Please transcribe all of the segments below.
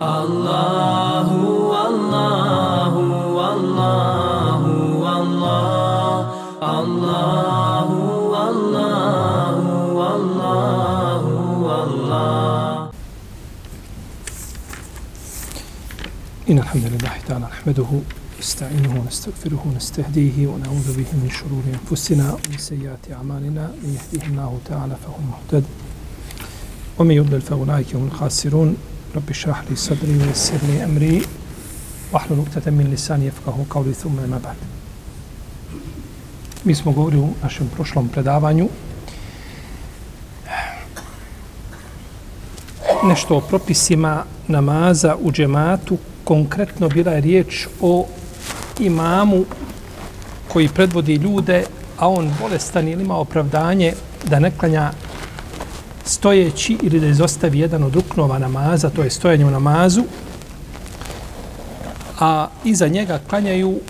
Allahu, Allahu, Allahu, Allah, Allahu, Allahu, Allahu, Allah. إن الحمد لله تعالى نحمده نستعينه ونستغفره ونستهديه ونعوذ به من شرور أنفسنا ومن سيئات أعمالنا. من يهديه الله تعالى فهو مهتد ومن يضلل فأولئك هم الخاسرون. رب اشرح لي صدري ويسر لي أمري واحلل عقدة من لساني يفقهوا قولي ثم ما بعد Mi smo govorili u našem prošlom predavanju nešto o propisima namaza u džematu. Konkretno bila je riječ o imamu koji predvodi ljude, a on bolestan ili ima opravdanje da ne klanja stojeći ili da izostavi jedan od ruknova namaza, to je stojanje u namazu, a iza njega klanjaju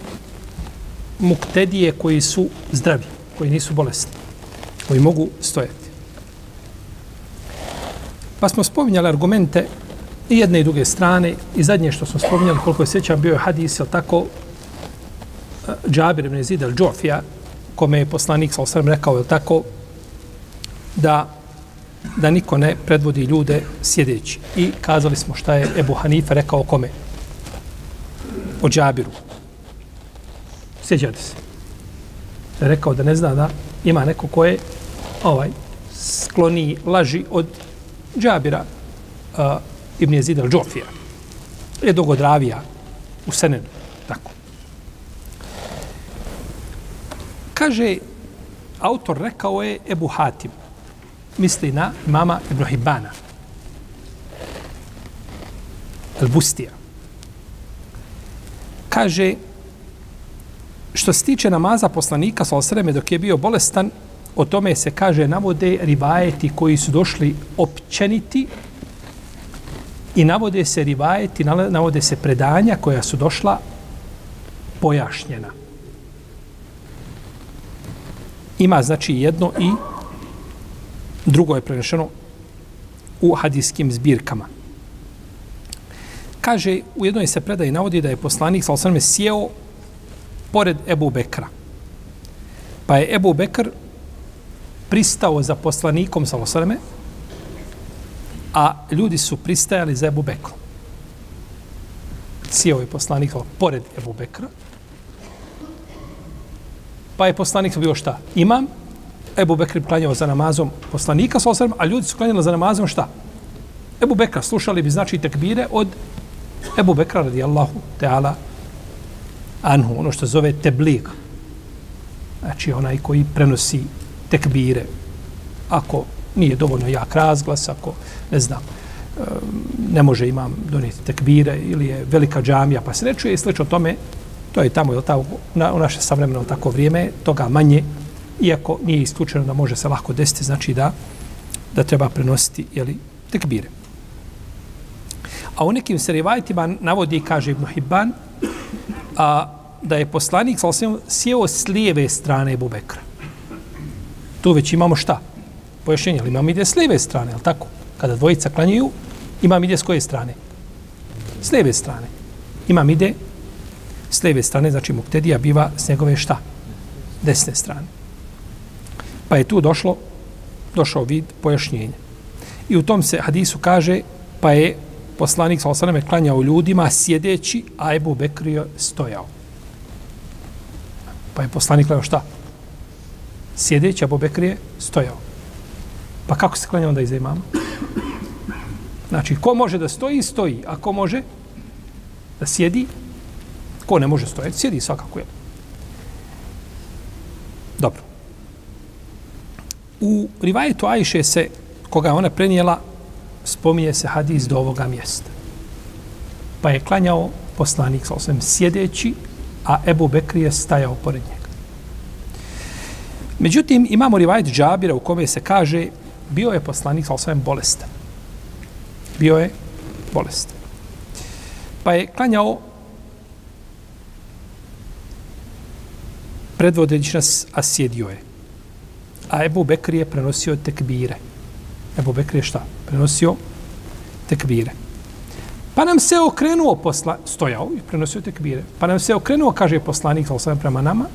muktedije koji su zdravi, koji nisu bolesni, koji mogu stojati. Pa smo spominjali argumente i jedne i druge strane i zadnje što smo spominjali, koliko je sjećam, bio je hadis, ili tako, e, Džabir ibn Zid al-đofija, kome je poslanik sa osram, rekao, ili tako, da da niko ne predvodi ljude sjedeći. I kazali smo šta je Ebu Hanife rekao o kome? O Džabiru. Sjećate se. Da je rekao da ne zna da ima neko ko je ovaj, skloni laži od Džabira uh, Ibn Jezid al-đofija. Je dogodravija u Senenu. Tako. Kaže, autor rekao je Ebu Hatim misli na mama Ibn Hibbana, Al-Bustija. Kaže, što se tiče namaza poslanika sa osreme dok je bio bolestan, o tome se kaže navode rivajeti koji su došli općeniti i navode se rivajeti, navode se predanja koja su došla pojašnjena. Ima znači jedno i drugo je prenešeno u hadijskim zbirkama. Kaže, u jednoj se predaji navodi da je poslanik sa osrme sjeo pored Ebu Bekra. Pa je Ebu Bekr pristao za poslanikom sa osrme, a ljudi su pristajali za Ebu Bekrom. Sjeo je poslanik pored Ebu Bekra, pa je poslanik bio šta? Imam, Ebu Bekr klanjao za namazom poslanika, osrem, a ljudi su klanjali za namazom šta? Ebu Bekra slušali bi znači tekbire od Ebu Bekra radijallahu ta'ala anhu, ono što zove teblig. Znači onaj koji prenosi tekbire. Ako nije dovoljno jak razglas, ako ne znam, ne može imam donijeti tekbire ili je velika džamija pa se ne čuje i slično tome, to je tamo, je tamo na, u naše savremeno tako vrijeme, toga manje, iako nije isključeno da može se lako desiti, znači da da treba prenositi jeli, tekbire. A u nekim se rivajtima navodi, kaže Ibn Hibban, a, da je poslanik sa sjeo s lijeve strane Ebu Bekra. Tu već imamo šta? Pojašnjenje, ali imam ide s lijeve strane, ali tako? Kada dvojica klanjuju, imam ide s koje strane? S lijeve strane. Imam ide s lijeve strane, znači Muktedija biva s njegove šta? Desne strane. Pa je tu došlo, došao vid pojašnjenja. I u tom se hadisu kaže, pa je poslanik sa osaname klanjao ljudima sjedeći, a Ebu Bekrio stojao. Pa je poslanik klanjao šta? Sjedeći, a Ebu Bekrije stojao. Pa kako se klanja onda iza imama? Znači, ko može da stoji, stoji. A ko može da sjedi, ko ne može stojati, sjedi svakako je. Dobro. U rivajetu Ajše se, koga je ona prenijela, spominje se hadis do ovoga mjesta. Pa je klanjao poslanik sa osvijem sjedeći, a Ebu Bekri je stajao pored njega. Međutim, imamo rivajet Džabira u kome se kaže bio je poslanik sa osvijem bolestan. Bio je bolestan. Pa je klanjao predvodeći nas, a sjedio je a Ebu Bekri je prenosio tekbire. Ebu Bekri je šta? Prenosio tekbire. Pa nam se okrenuo posla, stojao i prenosio tekbire. Pa nam se okrenuo, kaže poslanik, sa osam prema nama,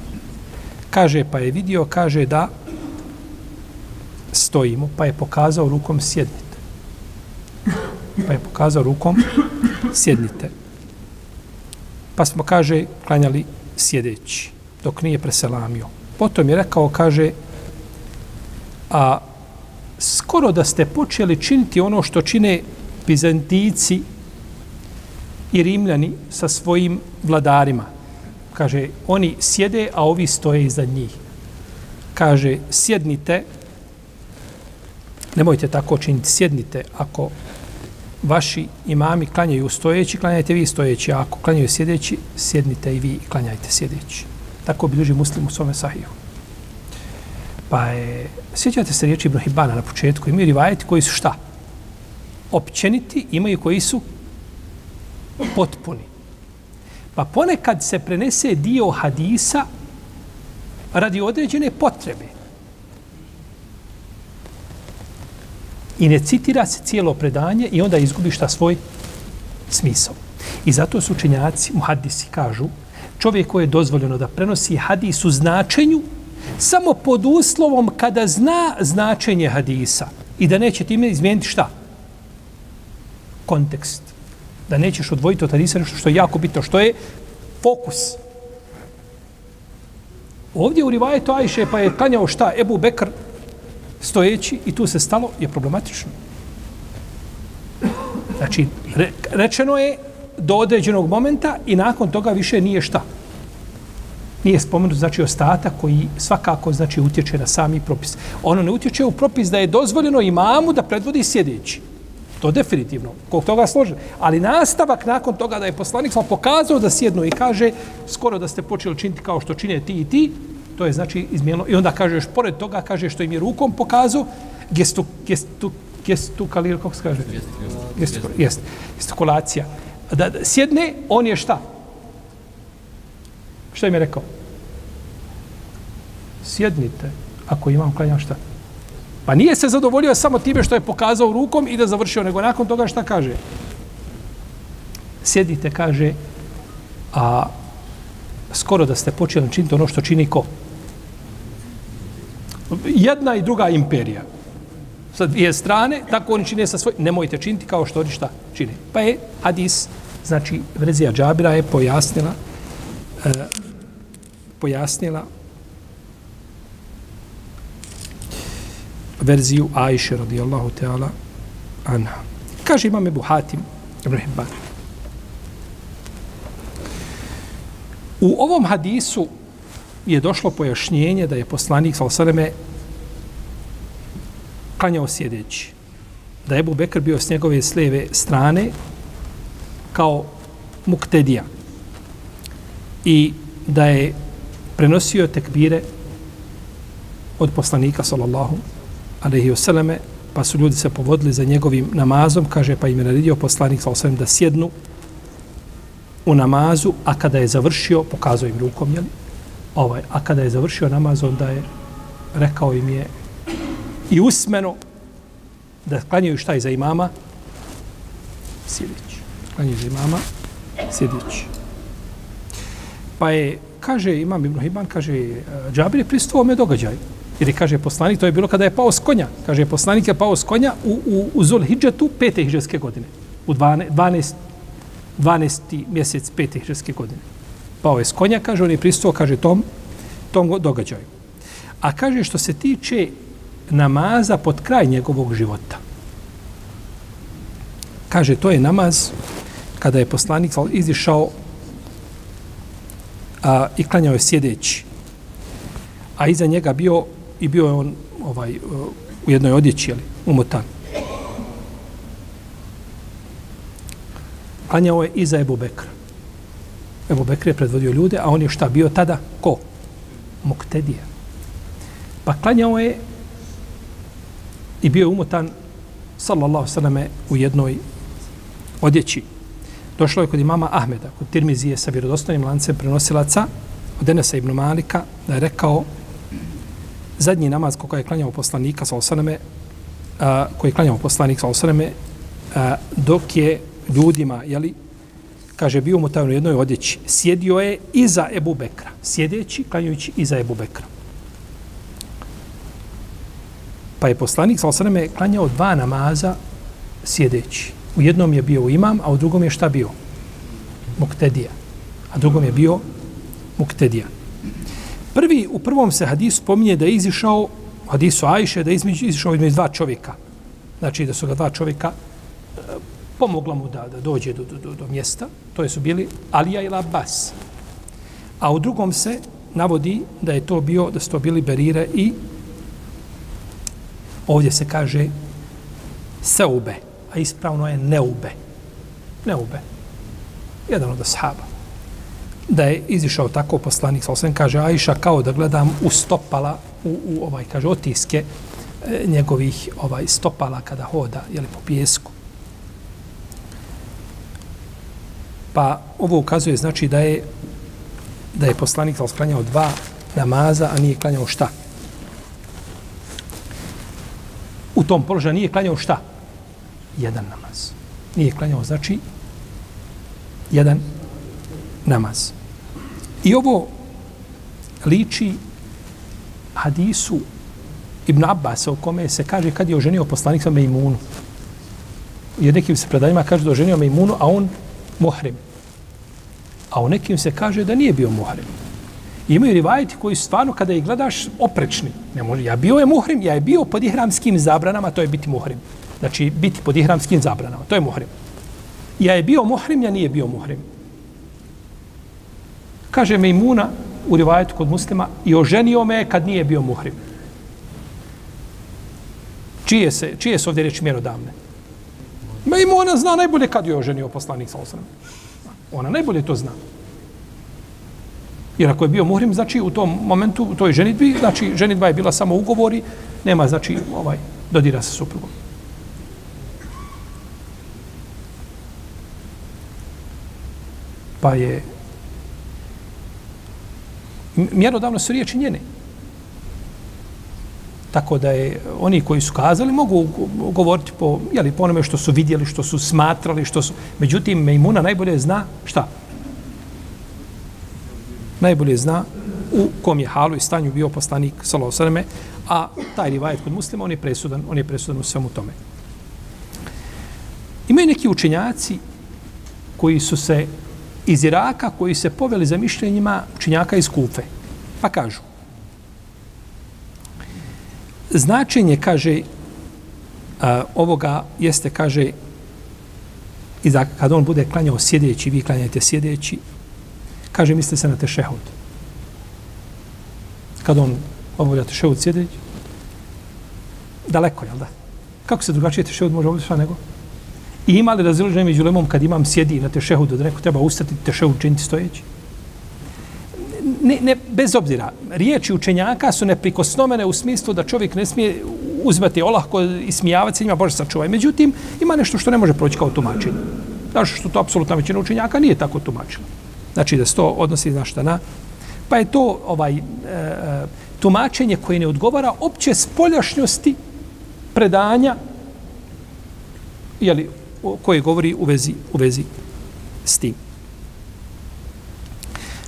kaže, pa je vidio, kaže da stojimo, pa je pokazao rukom sjednite. Pa je pokazao rukom sjednite. Pa smo, kaže, klanjali sjedeći, dok nije preselamio. Potom je rekao, kaže, a skoro da ste počeli činiti ono što čine Bizantici i Rimljani sa svojim vladarima. Kaže, oni sjede, a ovi stoje iza njih. Kaže, sjednite, nemojte tako činiti, sjednite, ako vaši imami klanjaju stojeći, klanjajte vi stojeći, a ako klanjaju sjedeći, sjednite i vi klanjajte sjedeći. Tako bilježi muslim u svome sahiju. Pa je, sjećate se riječi Ibn Hibana na početku, imaju rivajeti koji su šta? Općeniti, imaju koji su potpuni. Pa ponekad se prenese dio hadisa radi određene potrebe. I ne citira se cijelo predanje i onda izgubi šta svoj smisao. I zato su učenjaci, muhadisi, kažu, čovjek koji je dozvoljeno da prenosi hadis u značenju samo pod uslovom kada zna značenje hadisa i da neće time izmijeniti šta? Kontekst. Da nećeš odvojiti od hadisa nešto što je jako bitno, što je fokus. Ovdje u Rivajetu Ajše pa je klanjao šta? Ebu Bekr stojeći i tu se stalo je problematično. Znači, re, rečeno je do određenog momenta i nakon toga više nije šta nije spomenut znači ostatak koji svakako znači utječe na sami propis. Ono ne utječe u propis da je dozvoljeno imamu da predvodi sjedeći. To definitivno. Kog toga slože. Ali nastavak nakon toga da je poslanik sam pokazao da sjednu i kaže skoro da ste počeli činiti kao što čine ti i ti, to je znači izmijelo. I onda kažeš, pored toga kaže što im je rukom pokazao, gestu, gestu, gestu, kalir, kako se kaže? Gestu, jest, gestikulacija. Da, da sjedne, on je šta? Šta im je rekao? Sjednite, ako imam klanja šta? Pa nije se zadovoljio samo time što je pokazao rukom i da završio, nego nakon toga šta kaže? Sjedite, kaže, a skoro da ste počeli činiti ono što čini ko? Jedna i druga imperija. Sa dvije strane, tako oni čine sa svoj... Nemojte činiti kao što oni šta čine. Pa je hadis, znači, Vrezija Džabira je pojasnila e, pojasnila verziju Ajše radijallahu ta'ala anha. Kaže imam Ebu Hatim Ibn Hibban. U ovom hadisu je došlo pojašnjenje da je poslanik Salasaleme klanjao sjedeći. Da je Ebu Bekr bio s njegove slijeve strane kao muktedija. I da je prenosio tekbire od poslanika sallallahu alaihi ve pa su ljudi se povodili za njegovim namazom kaže pa im je naredio poslanik sallallahu da sjednu u namazu a kada je završio pokazao im rukom jel? ovaj a kada je završio namaz onda je rekao im je i usmeno da klanjaju šta iza imama sjedić. klanjaju za imama sjedić. pa je kaže, imam Ibn Hibban, kaže, Džabir je pristuo ome događaju. Jer je, kaže, poslanik, to je bilo kada je pao s konja. Kaže, poslanik je pao s konja u, u, u Zul Hidžetu pete hiđarske godine. U 12, 12, 12. mjesec pete hiđarske godine. Pao je s konja, kaže, on je pristuo, kaže, tom, tom događaju. A kaže, što se tiče namaza pod kraj njegovog života. Kaže, to je namaz kada je poslanik izišao a, i klanjao je sjedeći. A iza njega bio i bio je on ovaj e, u jednoj odjeći, ali umotan. Klanjao je iza Ebu Bekra. Ebu Bekr je predvodio ljude, a on je šta bio tada? Ko? Moktedija. Pa klanjao je i bio je umotan sallallahu sallame, u jednoj odjeći. Došlo je kod imama Ahmeda, kod Tirmizije sa vjerodostojnim lancem prenosilaca od Enesa ibn Malika, da je rekao zadnji namaz koga je klanjao poslanika sa osaname, a, koji je klanjao poslanik sa osaname, a, dok je ljudima, jeli, kaže, bio mu tamo u jednoj odjeći, sjedio je iza Ebu Bekra, sjedeći, klanjujući iza Ebu Bekra. Pa je poslanik, sa osaname, klanjao dva namaza sjedeći. U jednom je bio imam, a u drugom je šta bio? Muktedija. A drugom je bio Muktedija. Prvi, u prvom se hadisu spominje da je izišao, hadisu Ajše, da je između, izišao između dva čovjeka. Znači da su ga dva čovjeka eh, pomogla mu da, da dođe do, do, do, do mjesta. To je su bili Alija i Labas. A u drugom se navodi da je to bio, da su to bili Berire i ovdje se kaže Seube, a ispravno je Neube. Neube. Jedan od ashaba da je izišao tako poslanik sa osvijem, kaže Ajša kao da gledam u stopala, u, u ovaj, kaže, otiske e, njegovih ovaj stopala kada hoda, jeli, po pijesku. Pa ovo ukazuje znači da je da je poslanik sa klanjao dva namaza, a nije klanjao šta? U tom položaju nije klanjao šta? Jedan namaz. Nije klanjao, znači, jedan namaz. I ovo liči hadisu Ibn Abbas, u kome se kaže kad je oženio poslanik sa Mejmunu. Jer nekim se predanjima kaže da oženio Mejmunu, a on muhrim. A u nekim se kaže da nije bio muhrim. I imaju rivajeti koji stvarno kada ih gledaš oprečni. Ne može, ja bio je muhrim, ja je bio pod ihramskim zabranama, to je biti muhrim. Znači, biti pod ihramskim zabranama, to je muhrim. Ja je bio muhrim, ja nije bio muhrim. Kaže Mejmuna u rivajetu kod muslima i oženio me kad nije bio muhrim. Čije se, čije su ovdje reči mjerodavne? Mejmuna zna najbolje kad je oženio poslanik sa osram. Ona najbolje to zna. Jer ako je bio muhrim, znači u tom momentu, u toj ženitbi, znači ženitba je bila samo ugovori, nema znači ovaj dodira sa suprugom. Pa je mjerodavno su riječi njene. Tako da je oni koji su kazali mogu govoriti po, jeli, po onome što su vidjeli, što su smatrali, što su... Međutim, Mejmuna najbolje zna šta? Najbolje zna u kom je halu i stanju bio poslanik Salosaneme, a taj rivajet kod muslima, on je presudan, on je presudan u svemu tome. Imaju neki učenjaci koji su se iz Iraka koji se poveli za mišljenjima učinjaka iz Kufe. Pa kažu. Značenje, kaže, a, ovoga jeste, kaže, i da kada on bude klanjao sjedeći, vi klanjate sjedeći, kaže, misli se na tešehud. Kada on obavlja tešehud sjedeći, daleko, jel da? Kako se drugačije tešehud može obavljati nego? I ima li razilaženje među lemom kad imam sjedi na tešehudu, da neko treba ustati tešehud činiti stojeći? Ne, ne, bez obzira, riječi učenjaka su neprikosnomene u smislu da čovjek ne smije uzmati olahko i smijavati se njima, Bože sačuvaj. Međutim, ima nešto što ne može proći kao tumačenje. Znaš što to apsolutna većina učenjaka nije tako tumačila. Znači da se to odnosi na šta na... Pa je to ovaj e, e tumačenje koje ne odgovara opće spoljašnjosti predanja jeli, koje govori u vezi, u vezi s tim.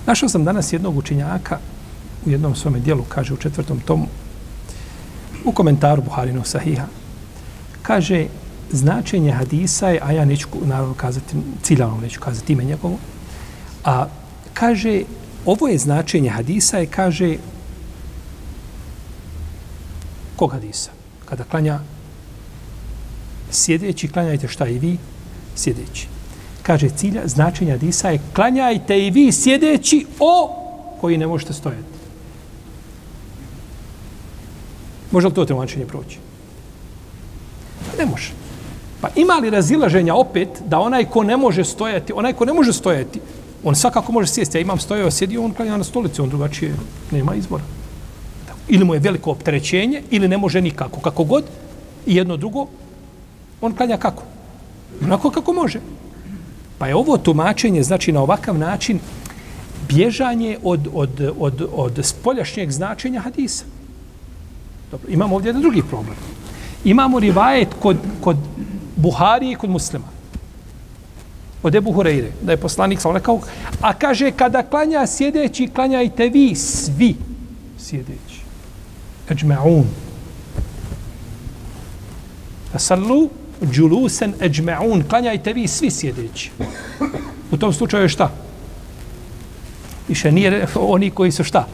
Našao sam danas jednog učinjaka u jednom svome dijelu, kaže u četvrtom tomu, u komentaru Buharinog sahiha, kaže značenje hadisa je, a ja neću naravno kazati, ciljano neću kazati ime njegovo, a kaže, ovo je značenje hadisa je, kaže, kog hadisa? Kada klanja sjedeći, klanjajte šta i vi, sjedeći. Kaže, cilja, značenja disa je klanjajte i vi sjedeći o koji ne možete stojati. Može li to tumačenje proći? Pa ne može. Pa ima li razilaženja opet da onaj ko ne može stojati, onaj ko ne može stojati, on svakako može sjesti. Ja imam stojao, sjedio, on klanja na stolici, on drugačije nema izbora. Ili mu je veliko opterećenje, ili ne može nikako. Kako god, i jedno drugo, on klanja kako? Onako kako može. Pa je ovo tumačenje, znači na ovakav način, bježanje od, od, od, od spoljašnjeg značenja hadisa. Dobro, imamo ovdje jedan drugi problem. Imamo rivajet kod, kod Buhari i kod muslima. Od Ebu Hureyre, da je poslanik sam rekao, a kaže, kada klanja sjedeći, klanjajte vi svi sjedeći. Eđme'un. Fasallu džulusen eđme'un. Klanjajte vi svi sjedeći. U tom slučaju je šta? Više nije oni koji su šta?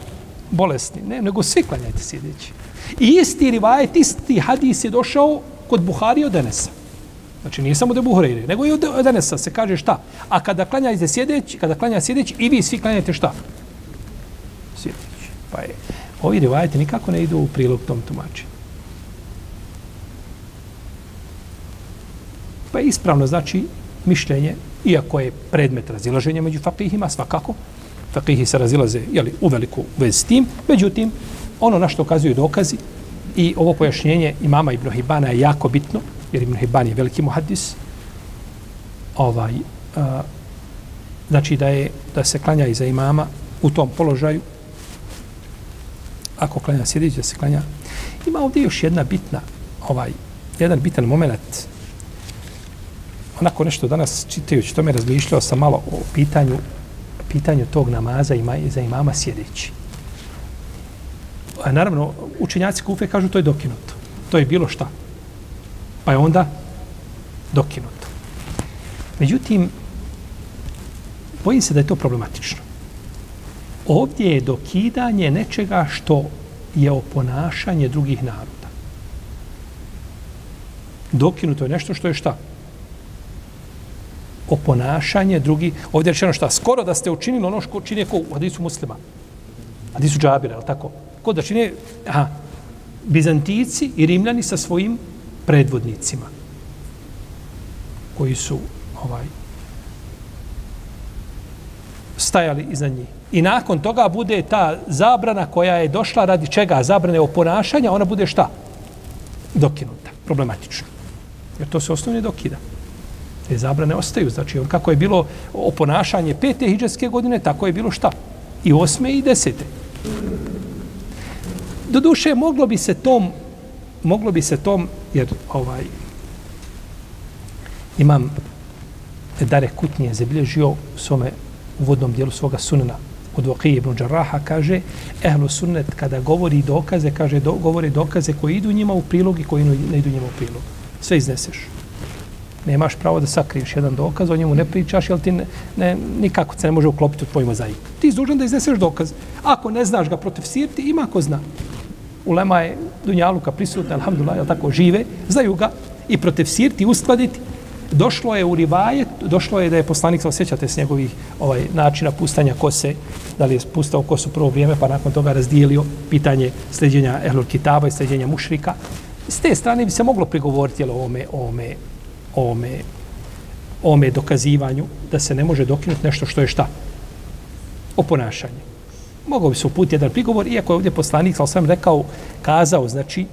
Bolesni. Ne, nego svi klanjajte sjedeći. I isti rivajet, isti hadis je došao kod Buhari od Enesa. Znači nije samo da Buhari, nego i od Enesa se kaže šta? A kada klanjajte sjedeći, kada klanja sjedeći, i vi svi klanjajte šta? Sjedeći. Pa je, ovi rivajeti nikako ne idu u prilog tom tumačenju. Pa je ispravno, znači, mišljenje, iako je predmet razilaženja među fakihima, svakako, fakihi se razilaze jeli, u veliku vez s tim, međutim, ono na što ukazuju dokazi i ovo pojašnjenje imama Ibn Hibana je jako bitno, jer Ibn Hibban je veliki muhaddis, ovaj, a, znači da je da se klanja iza imama u tom položaju, ako klanja sjedeći da se klanja. Ima ovdje još jedna bitna, ovaj, jedan bitan moment, onako nešto danas čitajući, tome razmišljao sam malo o pitanju pitanju tog namaza ima za imama sjedeći. A naravno, učenjaci kufe kažu to je dokinuto. To je bilo šta. Pa je onda dokinuto. Međutim, bojim se da je to problematično. Ovdje je dokidanje nečega što je oponašanje drugih naroda. Dokinuto je nešto što je šta? Oponašanje drugi. Ovdje je rečeno šta? Skoro da ste učinili ono što čini ko u hadisu muslima. Hadisu džabira, je tako? Ko da čini, aha, Bizantijci i Rimljani sa svojim predvodnicima koji su ovaj stajali iza njih. I nakon toga bude ta zabrana koja je došla radi čega? Zabrane oponašanja, ona bude šta? Dokinuta. Problematično. Jer to se osnovno dokida. Te zabrane ostaju. Znači, kako je bilo oponašanje pete hijđarske godine, tako je bilo šta? I osme i desete. Doduše, moglo bi se tom, moglo bi se tom, jer ovaj, imam Dare Kutnije zabilježio u svome uvodnom dijelu svoga sunena od Vakije ibn Đaraha, kaže, ehlu sunnet kada govori dokaze, kaže, do, govori dokaze koji idu njima u prilog i koji ne idu njima u prilog. Sve izneseš nemaš pravo da sakriješ jedan dokaz, o njemu ne pričaš, jer ti ne, ne, nikako se ne može uklopiti u tvoj mozaik. Ti izdužan da izneseš dokaz. Ako ne znaš ga protiv sirti, ima ko zna. Ulema je Dunjaluka prisutna, alhamdulillah, jel tako, žive, znaju ga i protiv sirti uskladiti. Došlo je u rivajet, došlo je da je poslanik, se osjećate s njegovih ovaj, načina pustanja kose, da li je pustao kosu prvo vrijeme, pa nakon toga razdijelio pitanje sljeđenja Ehlul Kitaba i sljeđenja mušrika. S te strane bi se moglo prigovoriti jel, ome, ome ome, ome dokazivanju da se ne može dokinuti nešto što je šta? O ponašanju. Mogao bi se uputiti jedan prigovor, iako je ovdje poslanik, ali sam rekao, kazao, znači,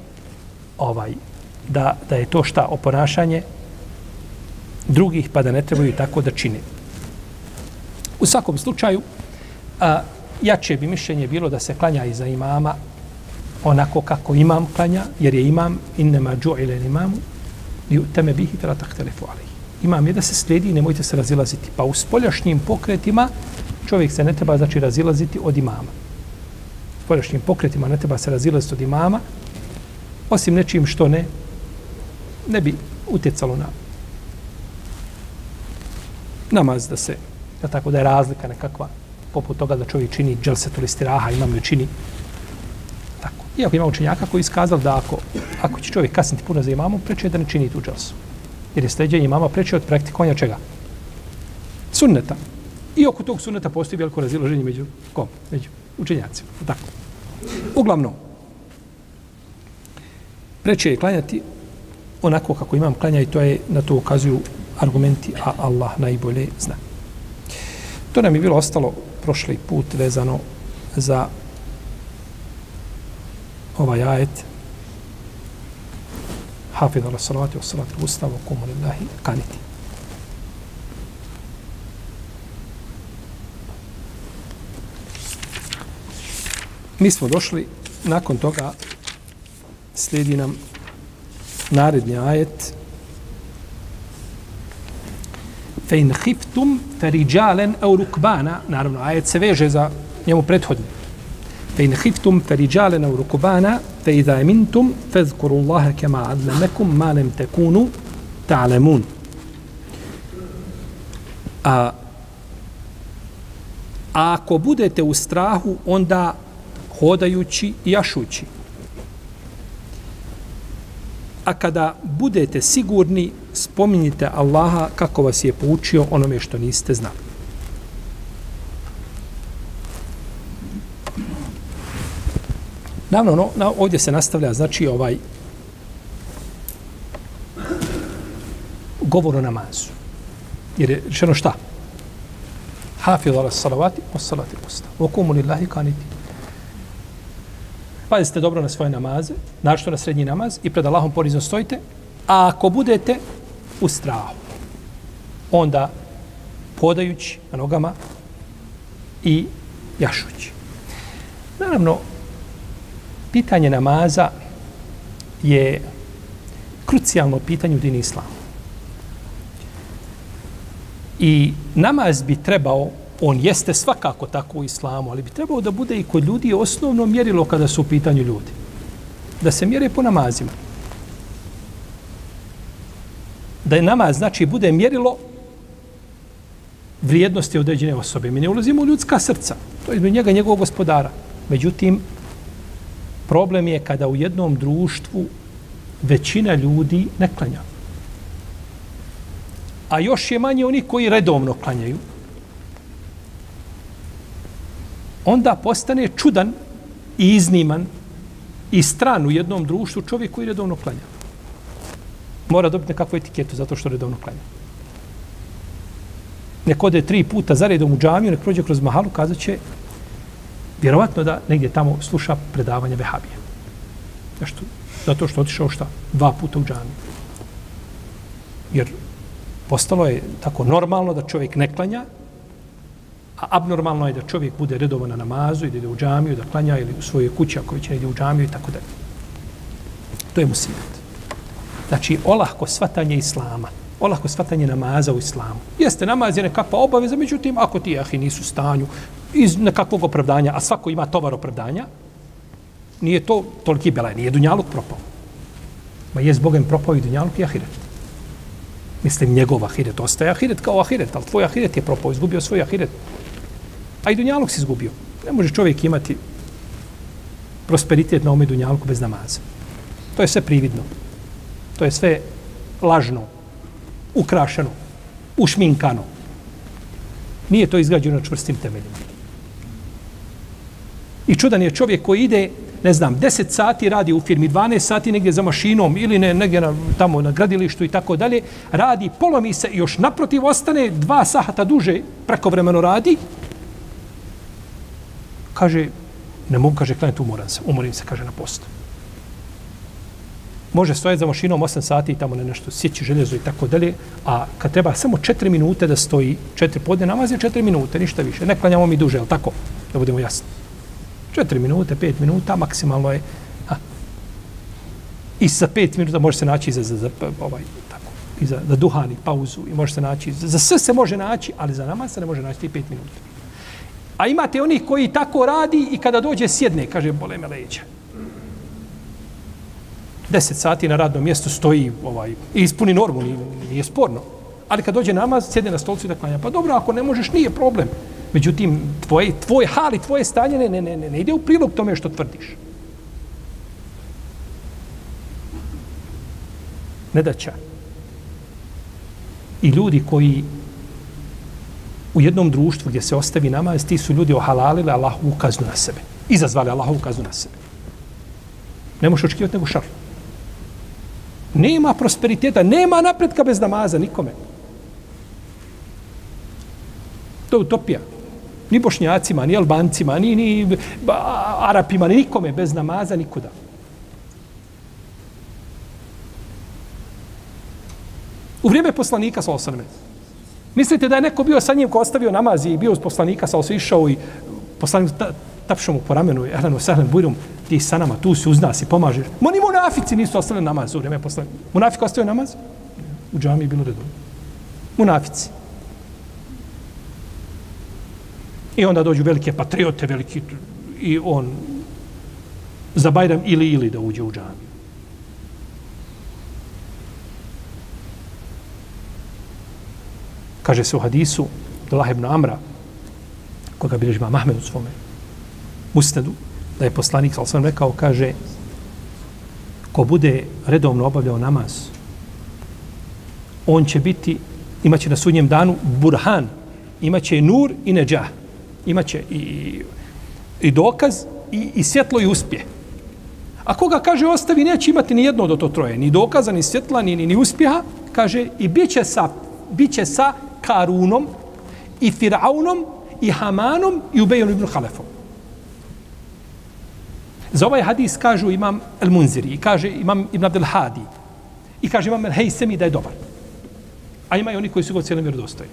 ovaj, da, da je to šta? ponašanje drugih, pa da ne trebaju tako da čine. U svakom slučaju, a, jače bi mišljenje bilo da se klanja iza imama onako kako imam klanja, jer je imam innema džu'ile imamu, li teme bihi fela tahtelefu alaihi. Imam je da se slijedi i nemojte se razilaziti. Pa u spoljašnjim pokretima čovjek se ne treba znači razilaziti od imama. U spoljašnjim pokretima ne treba se razilaziti od imama, osim nečim što ne ne bi utjecalo na namaz da se da tako da je razlika nekakva poput toga da čovjek čini dželsetul istiraha, imam ju čini Iako ima učenjaka koji iskazali da ako, ako će čovjek kasniti puno za imamom, preče da ne čini tu dželsu. Jer je sleđenje imama preče od praktikovanja čega? Sunneta. I oko tog sunneta postoji veliko raziloženje među kom? Među učenjacima. Tako. Uglavnom, preče je klanjati onako kako imam klanja i to je na to ukazuju argumenti, a Allah najbolje zna. To nam je bilo ostalo prošli put vezano za ovaj ajet hafid ala salati wa salati ustavu kumu lillahi kaniti. Mi smo došli, nakon toga slijedi nam naredni ajet Fe in hiftum feriđalen au rukbana, naravno, ajet se veže za njemu prethodni. Fe in hiftum feriđalen au rukbana, fe idha emintum, fezkuru Allahe kema adlemekum, malem tekunu, ta'lemun. A, a ako budete u strahu, onda hodajući i jašući. A kada budete sigurni, spominjite Allaha kako vas je poučio onome što niste znali. Naravno, no, na, ovdje se nastavlja, znači, ovaj govor o namazu. Jer je rečeno šta? Hafidhu ala salavati, o salati posta. Okumu lillahi kaniti. Pazite dobro na svoje namaze, našto na srednji namaz i pred Allahom porizno stojite, a ako budete u strahu, onda podajući na nogama i jašući. Naravno, pitanje namaza je krucijalno pitanje u dini islamu. I namaz bi trebao on jeste svakako tako u islamu, ali bi trebao da bude i kod ljudi osnovno mjerilo kada su u pitanju ljudi. Da se mjere po namazima. Da je namaz, znači, bude mjerilo vrijednosti određene osobe. Mi ne ulazimo u ljudska srca. To je njega njegovog gospodara. Međutim, problem je kada u jednom društvu većina ljudi ne klanja. A još je manje oni koji redovno klanjaju. onda postane čudan i izniman i stran u jednom društvu čovjek koji redovno klanja. Mora dobiti nekakvu etiketu zato što redovno klanja. Nek ode tri puta za redom u džamiju, nek prođe kroz mahalu, kazat će vjerovatno da negdje tamo sluša predavanje vehabije. Nešto, Zato što otišao šta? Dva puta u džamiju. Jer postalo je tako normalno da čovjek ne klanja, A abnormalno je da čovjek bude redovan na namazu i da ide u džamiju, da klanja ili u svojoj kući ako će ide u džamiju i tako dalje. To je musibet. Znači, olahko svatanje islama, olahko svatanje namaza u islamu. Jeste, namaz je nekakva pa obaveza, međutim, ako ti ahi nisu u stanju iz nekakvog opravdanja, a svako ima tovar opravdanja, nije to toliki belaj, nije dunjaluk propao. Ma je zbogem propao i dunjaluk i ahiret. Mislim, njegov ahiret ostaje ahiret kao ahiret, ali tvoj ahiret je propao, izgubio svoj ahiret. A i dunjaluk si izgubio. Ne može čovjek imati prosperitet na ome dunjalku bez namaza. To je sve prividno. To je sve lažno, ukrašeno, ušminkano. Nije to izgrađeno na čvrstim temeljima. I čudan je čovjek koji ide, ne znam, 10 sati radi u firmi, 12 sati negdje za mašinom ili ne, negdje na, tamo na gradilištu i tako dalje, radi, polomi se i još naprotiv ostane dva sahata duže prekovremeno radi, kaže, ne mogu, kaže, klanjati, umoran se. Umorim se, kaže, na postu. Može stojati za mašinom 8 sati i tamo ne nešto sjeći željezo i tako dalje, a kad treba samo 4 minute da stoji, 4 podne namaz je 4 minute, ništa više. Ne klanjamo mi duže, ali tako, da budemo jasni. Četiri minute, 5 minuta, maksimalno je. Ha. I sa 5 minuta može se naći za, za, za pa, ovaj, tako, i za, za duhani, pauzu, i može se naći, za, za sve se može naći, ali za namaz se ne može naći 5 minuta. A imate onih koji tako radi i kada dođe sjedne, kaže, bole me leđa. Deset sati na radnom mjestu stoji ovaj, i ispuni normu, nije, nije sporno. Ali kad dođe namaz, sjedne na stolcu i da klanja. Pa dobro, ako ne možeš, nije problem. Međutim, tvoje, tvoj hal i tvoje stanje ne, ne, ne, ne, ne ide u prilog tome što tvrdiš. Ne. I ljudi koji u jednom društvu gdje se ostavi namaz, ti su ljudi ohalalili Allahovu ukaznu na sebe. Izazvali Allahovu ukaznu na sebe. Ne možeš očekivati nego šar. Nema prosperiteta, nema napretka bez namaza nikome. To je utopija. Ni bošnjacima, ni albancima, ni, ni arapima, ni nikome bez namaza nikuda. U vrijeme poslanika, sa osaname, Mislite da je neko bio sa njim ko ostavio namaz i bio uz poslanika, sa se išao i poslanik ta, tapšao mu po ramenu, Elenu Sehlen Bujrum, ti sa nama, tu si uz nas i pomažeš. Mo ni munafici nisu ostavili namaz u vrijeme poslanika. Munafik ostavio namaz? U džami je bilo redovno. Munafici. I onda dođu velike patriote, veliki, i on za Bajram ili ili da uđe u džamiju. Kaže se u hadisu Abdullah ibn Amra, koga bilježi ima Mahmed u svome usnedu, da je poslanik, ali sam rekao, kaže, ko bude redovno obavljao namaz, on će biti, imaće na sudnjem danu burhan, imaće nur i neđah, imaće i, i dokaz i, i svjetlo i uspje. A koga kaže ostavi, neće imati ni jedno od to troje, ni dokaza, ni svjetla, ni, ni, ni uspjeha, kaže i bit će sa, bit će sa Karunom i Firaunom i Hamanom i Ubejom ibn Halefom. Za ovaj hadis kažu imam El Munziri i kaže imam Ibn Abdel Hadi i kaže imam El Hejsemi da je dobar. A ima i oni koji su ga cijelom vjerodostojni.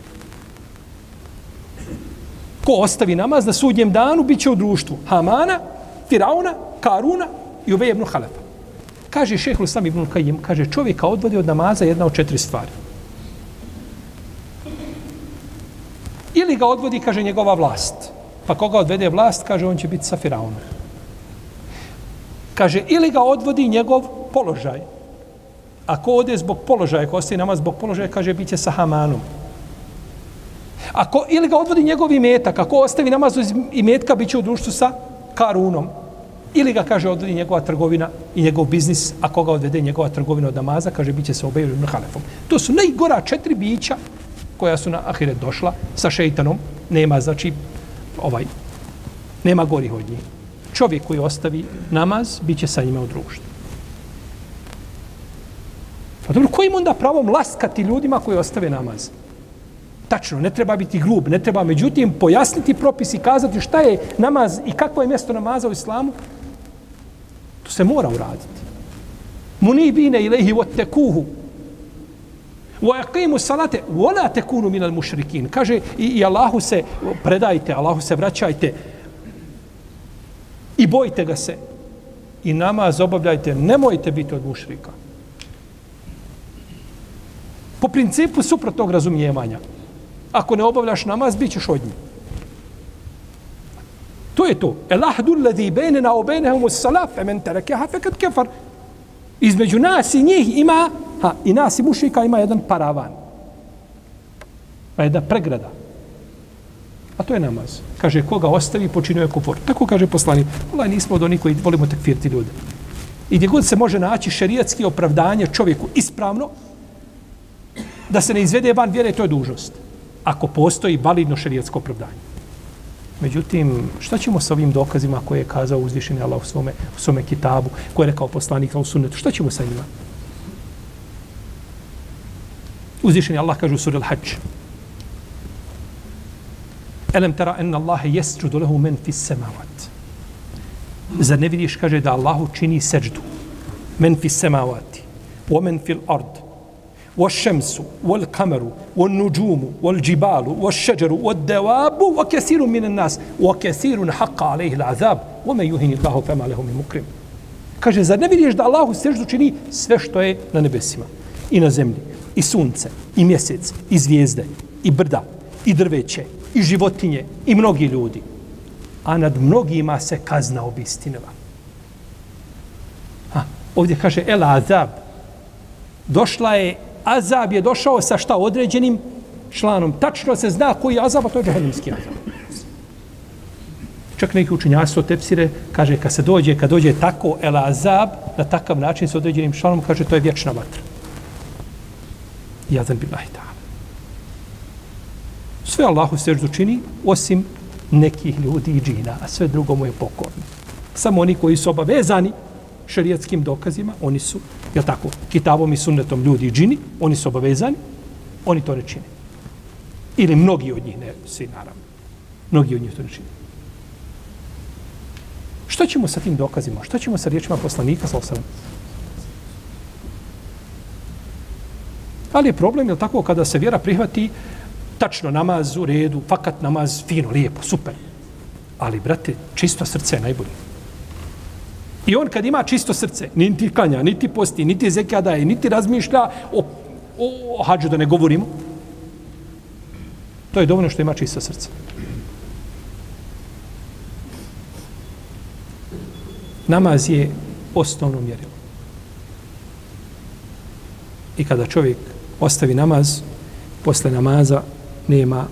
Ko ostavi namaz na sudnjem danu, bit će u društvu Hamana, Firauna, Karuna i Ubej ibn Halefa. Kaže šehlu sam ibn Kajim, kaže čovjeka odvodi od namaza jedna od četiri stvari. Ili ga odvodi, kaže, njegova vlast. Pa koga odvede vlast, kaže, on će biti sa Firaunom. Kaže, ili ga odvodi njegov položaj. Ako ode zbog položaja, ako ostaje namaz zbog položaja, kaže, bit će sa Hamanom. Ako, ili ga odvodi njegov imetak, ako ostavi namaz iz imetka, bit će u društvu sa Karunom. Ili ga, kaže, odvodi njegova trgovina i njegov biznis, a koga odvede njegova trgovina od namaza, kaže, bit će se obeju ibn Halefom. To su najgora četiri bića koja su na ahiret došla sa šeitanom. Nema, znači, ovaj, nema gori od njih. Čovjek koji ostavi namaz, bit će sa njima u društvu. Pa dobro, kojim onda pravom laskati ljudima koji ostave namaz? Tačno, ne treba biti grub, ne treba međutim pojasniti propis i kazati šta je namaz i kakvo je mjesto namaza u islamu. To se mora uraditi. Munibine ilaihi wattekuhu. Wa yaqimu salate wa la takunu min al mushrikin. Kaže i, i Allahu se predajte, Allahu se vraćajte. I bojte ga se. I namaz obavljajte, nemojte biti od mušrika. Po principu suprotnog razumijevanja. Ako ne obavljaš namaz, bit ćeš od njih. To je to. El ahdu ladhi bejnena o bejnehum us salaf, emen terekeha fekad kefar. Između nas i njih ima, ha, i nas i mušika ima jedan paravan. Pa jedna pregrada. A to je namaz. Kaže, koga ostavi, počinuje kufur. Tako kaže poslanik. Allah, nismo od onih koji volimo takfirti ljude. I gdje god se može naći šerijatski opravdanje čovjeku ispravno, da se ne izvede van vjere, to je dužnost. Ako postoji validno šerijatsko opravdanje. Međutim, šta ćemo sa ovim dokazima koje je kazao uzvišeni Allah u svome, u svome kitabu, koje je rekao poslanik u sunnetu? Šta ćemo sa njima? Uzvišeni Allah kaže u suri Al-Hajj. Elem tera enna Allahe jesđudu lehu men fis semavat. Zar ne vidiš, kaže, da Allahu čini seđdu. Men fis semavati. Omen fil ard. والشمس والقمر والنجوم والجبال والشجر والدواب وكثير من الناس وكثير حق عليه العذاب ومن يهن الله فما له من مكرم kaže zar ne vidiš da Allahu seždu čini sve što je na nebesima i na zemlji i sunce i mjesec i zvijezde i brda i drveće i životinje i mnogi ljudi a nad mnogima se kazna obistinila ha, ovdje kaže el azab došla je azab je došao sa šta određenim članom. Tačno se zna koji je azab, a to je džahennimski azab. Čak neki učenjaci to tepsire, kaže, kad se dođe, kad dođe tako el azab, na takav način sa određenim članom, kaže, to je vječna vatra. Jazan billahi ta'ala. Sve Allahu seždu čini, osim nekih ljudi i džina, a sve drugo mu je pokorno. Samo oni koji su obavezani šerijatskim dokazima, oni su, je tako, kitabom i sunnetom ljudi i džini, oni su obavezani, oni to ne čine. Ili mnogi od njih, ne svi naravno. Mnogi od njih to ne čine. Što ćemo sa tim dokazima? Što ćemo sa riječima poslanika, sa osam? Ali je problem, je tako, kada se vjera prihvati, tačno namaz u redu, fakat namaz, fino, lijepo, super. Ali, brate, čisto srce je najbolje. I on kad ima čisto srce, niti kanja, niti posti, niti zekija daje, niti razmišlja o, o, o hađu da ne govorimo, to je dovoljno što ima čisto srce. Namaz je osnovno mjerilo. I kada čovjek ostavi namaz, posle namaza nema,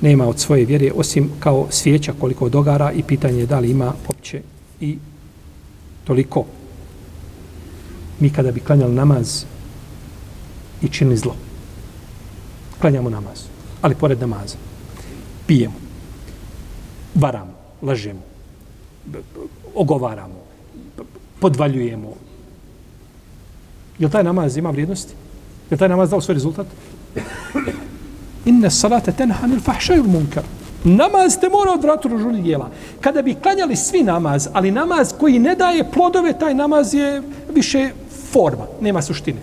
nema od svoje vjere, osim kao svijeća koliko dogara i pitanje je da li ima opće i toliko. Mi kada bi klanjali namaz i činili zlo, klanjamo namaz, ali pored namaza, pijemo, varamo, lažemo, ogovaramo, podvaljujemo. Je li taj namaz ima vrijednosti? Je li taj namaz dao svoj rezultat? Inne salate tenha nil fahšaju munkar. Namaz te mora odvratu ružuni dijela. Kada bi klanjali svi namaz, ali namaz koji ne daje plodove, taj namaz je više forma, nema suštine.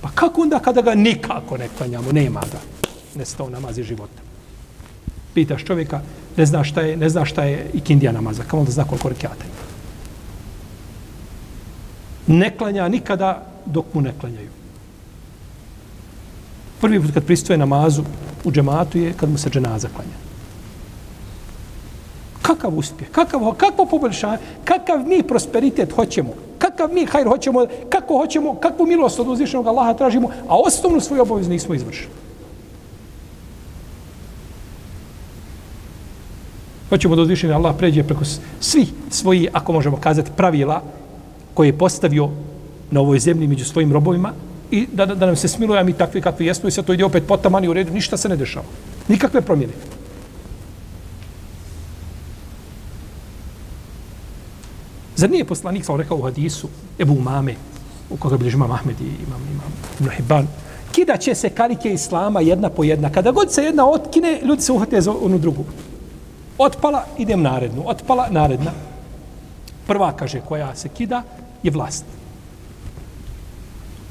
Pa kako onda kada ga nikako ne klanjamo, nema da nestao namaz i života. Pitaš čovjeka, ne zna šta je, ne zna šta je ikindija namaza, kao da zna koliko rekiata ima. Ne klanja nikada dok mu ne klanjaju. Prvi put kad pristoje namazu u džematu je kad mu se dženaza klanja. Kakav uspjeh, kakav, kakvo poboljšanje, kakav mi prosperitet hoćemo, kakav mi hajr hoćemo, kako hoćemo, kakvu milost od uzvišenog Allaha tražimo, a osnovnu svoju obavezu nismo izvršili. Hoćemo da uzvišeni Allah pređe preko svih svojih, ako možemo kazati, pravila koje je postavio na ovoj zemlji među svojim robovima i da, da, nam se smiluje, a mi takvi kakvi jesmo i sve to ide opet potamani u redu, ništa se ne dešava. Nikakve promjene. Zar nije poslanik, sam rekao u hadisu, Ebu Umame, u koga bilježi imam Ahmed i imam, imam Ibn Hibban, kida će se karike Islama jedna po jedna. Kada god se jedna otkine, ljudi se uhvate za onu drugu. Otpala, idem narednu. Otpala, naredna. Prva, kaže, koja se kida, je vlast.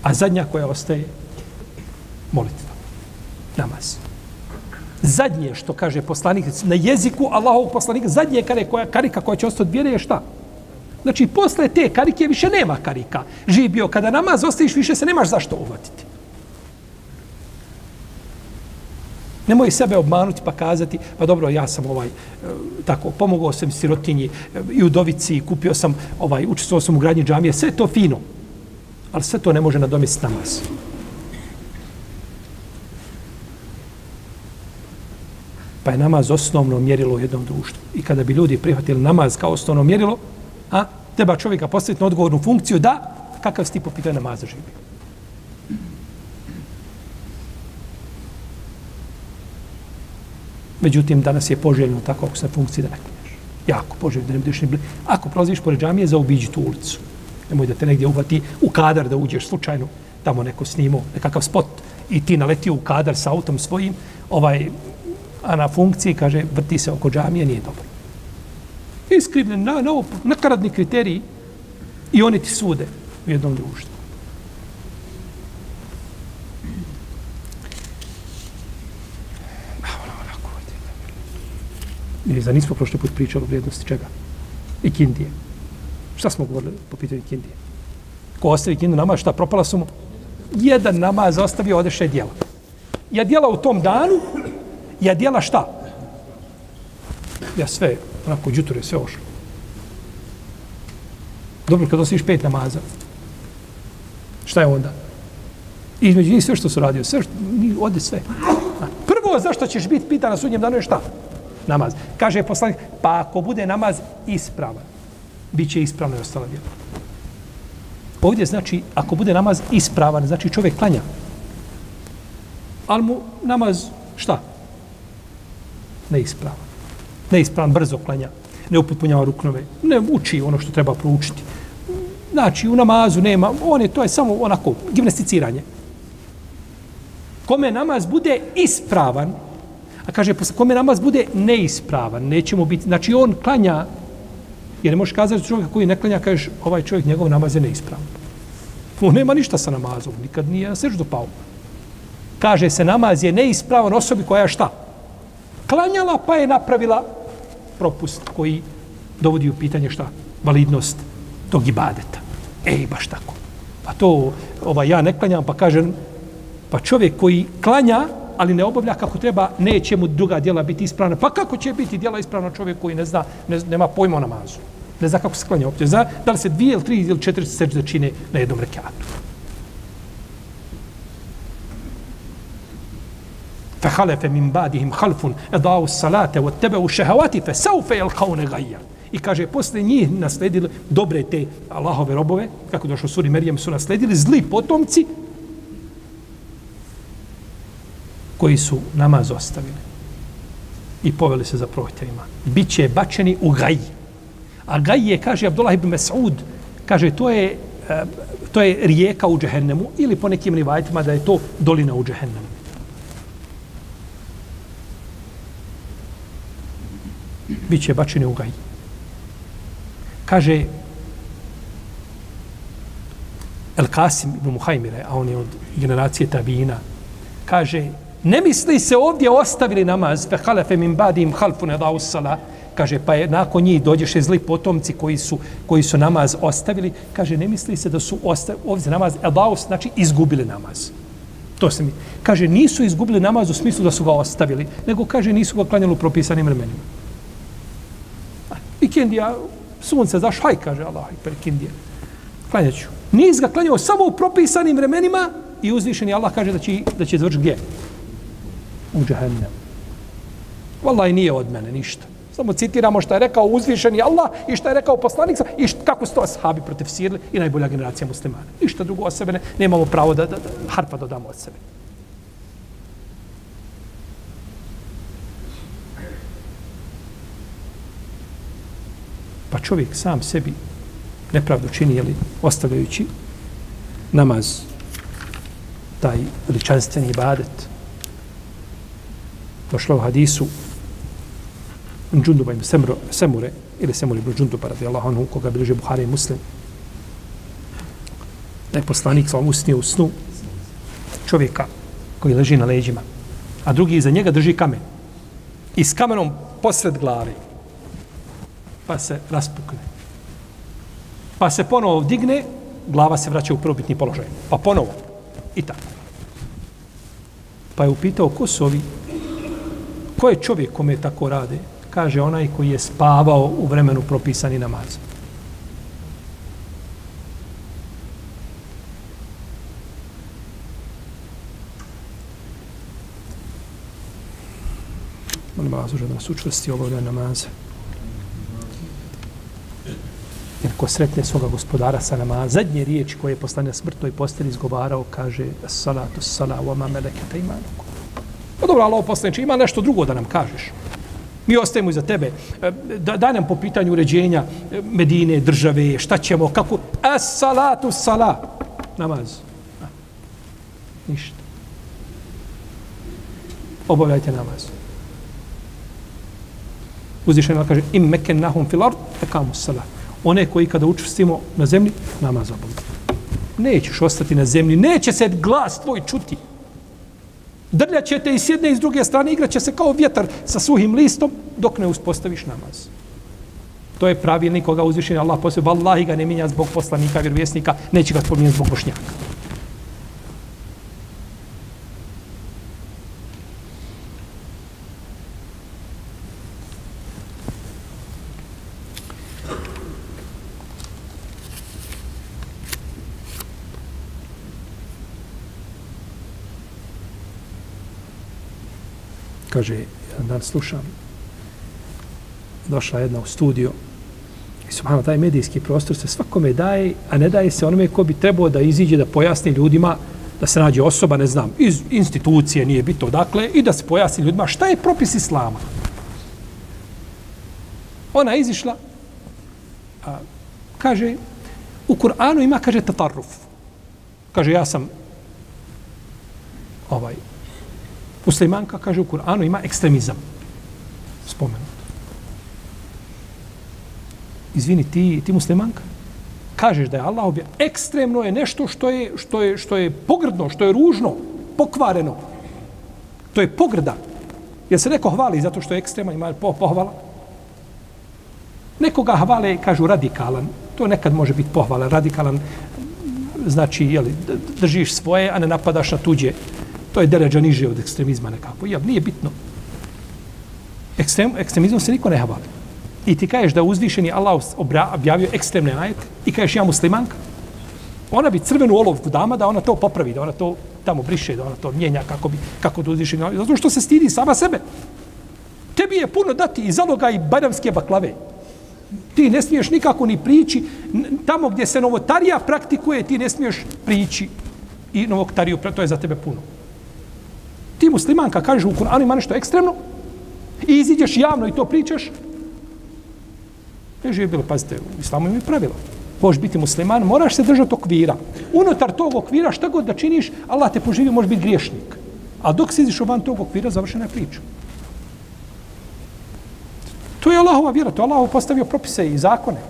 A zadnja koja ostaje, molitva. Namaz. Zadnje što kaže poslanik na jeziku Allahovog poslanika, zadnje kare koja, karika koja će ostati vjere je šta? Znači, posle te karike više nema karika. Živ bio, kada namaz ostaviš, više se nemaš zašto uvatiti. Nemoj sebe obmanuti pa kazati, pa dobro, ja sam ovaj, eh, tako, pomogao sam sirotinji eh, i udovici, kupio sam, ovaj, učestvovao sam u gradnji džamije, sve to fino. Ali sve to ne može nadomestiti namaz. Pa je namaz osnovno mjerilo u jednom društvu. I kada bi ljudi prihvatili namaz kao osnovno mjerilo, a, treba čovjeka postaviti na odgovornu funkciju da, kakav si ti po pitanju namaza živi. Međutim, danas je poželjno tako ako se funkciji da ne klanjaš. Jako poželjno da ne budeš ni blizu. Ako prolaziš pored džamije, zaobiđi tu ulicu. Nemoj da te negdje uvati u kadar da uđeš slučajno. Tamo neko snimo nekakav spot i ti naletio u kadar sa autom svojim, ovaj, a na funkciji, kaže, vrti se oko džamije, nije dobro. Iskrivljen, na, na, nakaradni kriteriji i oni ti sude u jednom društvu. Ili za nismo prošli put pričali o vrijednosti čega? I kindije. Šta smo govorili po pitanju kindije? Ko ostavi kindu namaz, šta propala su mu? Jedan namaz ostavio, odeše djela. Ja djela u tom danu, ja djela šta? Ja sve, onako, džuture, sve ošlo. Dobro, kad ostaviš pet namaza, šta je onda? Između njih sve što su radio, sve što, ode sve. Prvo, zašto ćeš biti pitan na sudnjem danu je šta? namaz. Kaže poslanik, pa ako bude namaz ispravan, bit će ispravno i ostala djela. Ovdje znači, ako bude namaz ispravan, znači čovjek klanja. Ali mu namaz, šta? Neispravan. Neispravan, brzo klanja. Ne upotpunjava ruknove. Ne uči ono što treba proučiti. Znači, u namazu nema, on je, to je samo onako, gimnasticiranje. Kome namaz bude ispravan, A kaže, kome namaz bude neispravan, nećemo biti, znači on klanja, jer ne možeš kazati čovjeka koji ne klanja, kažeš, ovaj čovjek, njegov namaz je neispravan. On nema ništa sa namazom, nikad nije na srđu pao. Kaže se, namaz je neispravan osobi koja je šta? Klanjala pa je napravila propust koji dovodi u pitanje šta? Validnost tog ibadeta. Ej, baš tako. Pa to, ovaj, ja ne klanjam, pa kažem, pa čovjek koji klanja, ali ne obavlja kako treba, neće mu druga djela biti ispravna. Pa kako će biti djela ispravna čovjek koji ne zna, ne, nema pojma o namazu? Ne zna kako se klanja uopće. Zna da li se dvije ili tri ili četiri sežde čine na jednom rekiatu. فخلف من بعدهم خلف اضاعوا الصلاه واتبعوا الشهوات فسوف يلقون غيا I kaže, posle njih nasledili dobre te Allahove robove, kako došlo suri Merijem, su nasledili zli potomci koji su namaz ostavili i poveli se za prohtjevima. Biće bačeni u gaji. A gaj je, kaže Abdullah ibn Mas'ud, kaže, to je, eh, to je rijeka u džehennemu ili po nekim rivajtima da je to dolina u džehennemu. Biće bačeni u gaji. Kaže El Kasim ibn Muhajmire, a on je od generacije Tabina, kaže, ne misli se ovdje ostavili namaz, fe halefe min badim halfu ne dao sala, kaže, pa je nakon njih dođeše zli potomci koji su, koji su namaz ostavili, kaže, ne misli se da su ostavili, ovdje namaz, el znači izgubili namaz. To se mi, kaže, nisu izgubili namaz u smislu da su ga ostavili, nego kaže, nisu ga klanjali u propisanim vremenima. Ikendija, sunce, zaš, haj, kaže Allah, i. Klanjaću. Nis ga klanjao samo u propisanim vremenima i uzvišeni Allah kaže da će, da će završi gdje? U džahennem. Wallahi nije od mene ništa. Samo citiramo što je rekao uzvišeni Allah i što je rekao poslanik i što, kako su to ashabi protiv sirli i najbolja generacija muslimana. Ništa drugo od sebe ne, nemamo pravo da, da, da harpa dodamo od sebe. Pa čovjek sam sebi nepravdu čini, jeli, ostavljajući namaz, taj veličanstveni ibadet. Došlo u hadisu Džunduba ibn Semro, Semure, ili Semure ibn Džunduba, radi Allah, onu koga bilježe Buhari i Muslim. Da je poslanik sa usnio u snu čovjeka koji leži na leđima, a drugi iza njega drži kamen. I s kamenom posred glave pa se raspukne. Pa se ponovo digne, glava se vraća u prvobitni položaj. Pa ponovo. I tako. Pa je upitao ko su ovi? Ko je čovjek kome tako rade? Kaže onaj koji je spavao u vremenu propisani namaz. Molim vas da nas učvrsti obavlja namaze. Jer ko sretne svoga gospodara sa nama, zadnje riječi koje je poslanja smrtnoj posteli izgovarao, kaže salatu sala wa ma meleketa imanuku. Pa dobro, Allah poslaniče, ima nešto drugo da nam kažeš. Mi ostajemo iza tebe. E, da, da nam po pitanju uređenja e, Medine, države, šta ćemo, kako... As salatu sala. Namaz. A, ništa. Obavljajte namaz. Uzvišeno kaže, im meken nahum fil ard, ekamu sala. one koji kada učvrstimo na zemlji, namaz obavljajte. Nećeš ostati na zemlji, neće se glas tvoj čuti. Drlja će te i s jedne i s druge strane, igraće se kao vjetar sa suhim listom dok ne uspostaviš namaz. To je pravilnik koga uzvišen Allah poslije. Wallahi ga ne minja zbog poslanika, vjerovjesnika, neće ga spominjati zbog bošnjaka. Kaže, jedan dan slušam, došla jedna u studio i subhano, taj medijski prostor se svakome daje, a ne daje se onome ko bi trebao da iziđe, da pojasni ljudima, da se nađe osoba, ne znam, iz institucije, nije bito dakle, i da se pojasni ljudima šta je propis islama. Ona izišla, a, kaže, u Kur'anu ima, kaže, tatarruf. Kaže, ja sam ovaj, Muslimanka, kaže u Kur'anu, ima ekstremizam. Spomenut. Izvini, ti, ti muslimanka, kažeš da je Allah objavio. ekstremno je nešto što je, što, je, što je pogrdno, što je ružno, pokvareno. To je pogrda. Jer se neko hvali zato što je ekstreman, ima pohvala. Nekoga hvale, kažu, radikalan. To nekad može biti pohvala. Radikalan znači, jeli, držiš svoje, a ne napadaš na tuđe. To je deređa niže od ekstremizma nekako. Ja, nije bitno. Ekstrem, ekstremizmom se niko ne havali. i ti kažeš da uzvišeni Allah obra- objavio ekstremne ajete i kažeš ja muslimanka, ona bi crvenu olovku dama da ona to popravi, da ona to tamo briše, da ona to mijenja kako bi, kako da uzvišeni Allah. Zato što se stidi sama sebe. Tebi je puno dati i zaloga i bajramske baklave. Ti ne smiješ nikako ni prići. Tamo gdje se novotarija praktikuje, ti ne smiješ prići i novotariju, to je za tebe puno. Ti muslimanka kažeš u Kur'anu ima nešto ekstremno i iziđeš javno i to pričaš, ne je bilo, pazite, u islamu ima pravilo. Možeš biti musliman, moraš se držati okvira. Unutar tog okvira, šta god da činiš, Allah te poživi, možeš biti griješnik. A dok si iziš van tog okvira, završena je priča. To je Allahova vjera, to je Allah postavio propise i zakone.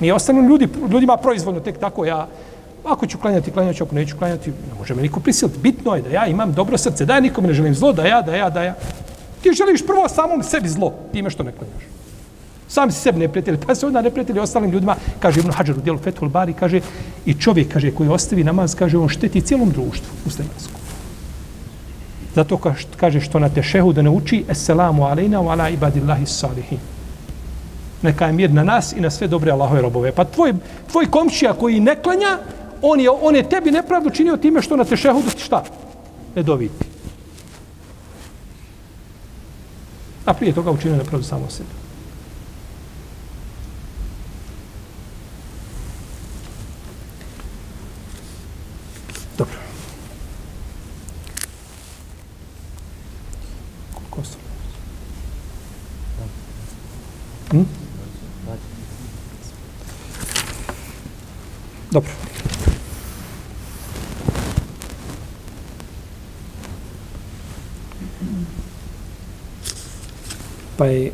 Nije ostanu ljudi, ljudima proizvoljno tek tako, ja, ako ću klanjati, klanjaću, ako neću klanjati, ne može me niko prisiliti. Bitno je da ja imam dobro srce, da ja nikome ne želim zlo, da ja, da ja, da ja. Ti želiš prvo samom sebi zlo, time što ne klanjaš. Sam si sebi neprijatelj, pa se onda neprijatelji ostalim ljudima, kaže Ibn Hajar u dijelu Fethul Bari, kaže, i čovjek, kaže, koji ostavi namaz, kaže, on šteti cijelom društvu muslimanskom. Zato kaže što na tešehu da ne uči Esselamu alejna wa ala ibadillahi salihin. Neka je mir na nas i na sve dobre Allahove robove. Pa tvoj, tvoj komšija koji ne klanja, on je, on je tebi nepravdu činio time što na tešehudu ti šta? Ne doviti. A prije toga učinio nepravdu samo sebi. Dobro. Koliko ostalo? Hm? Dobro. Pa je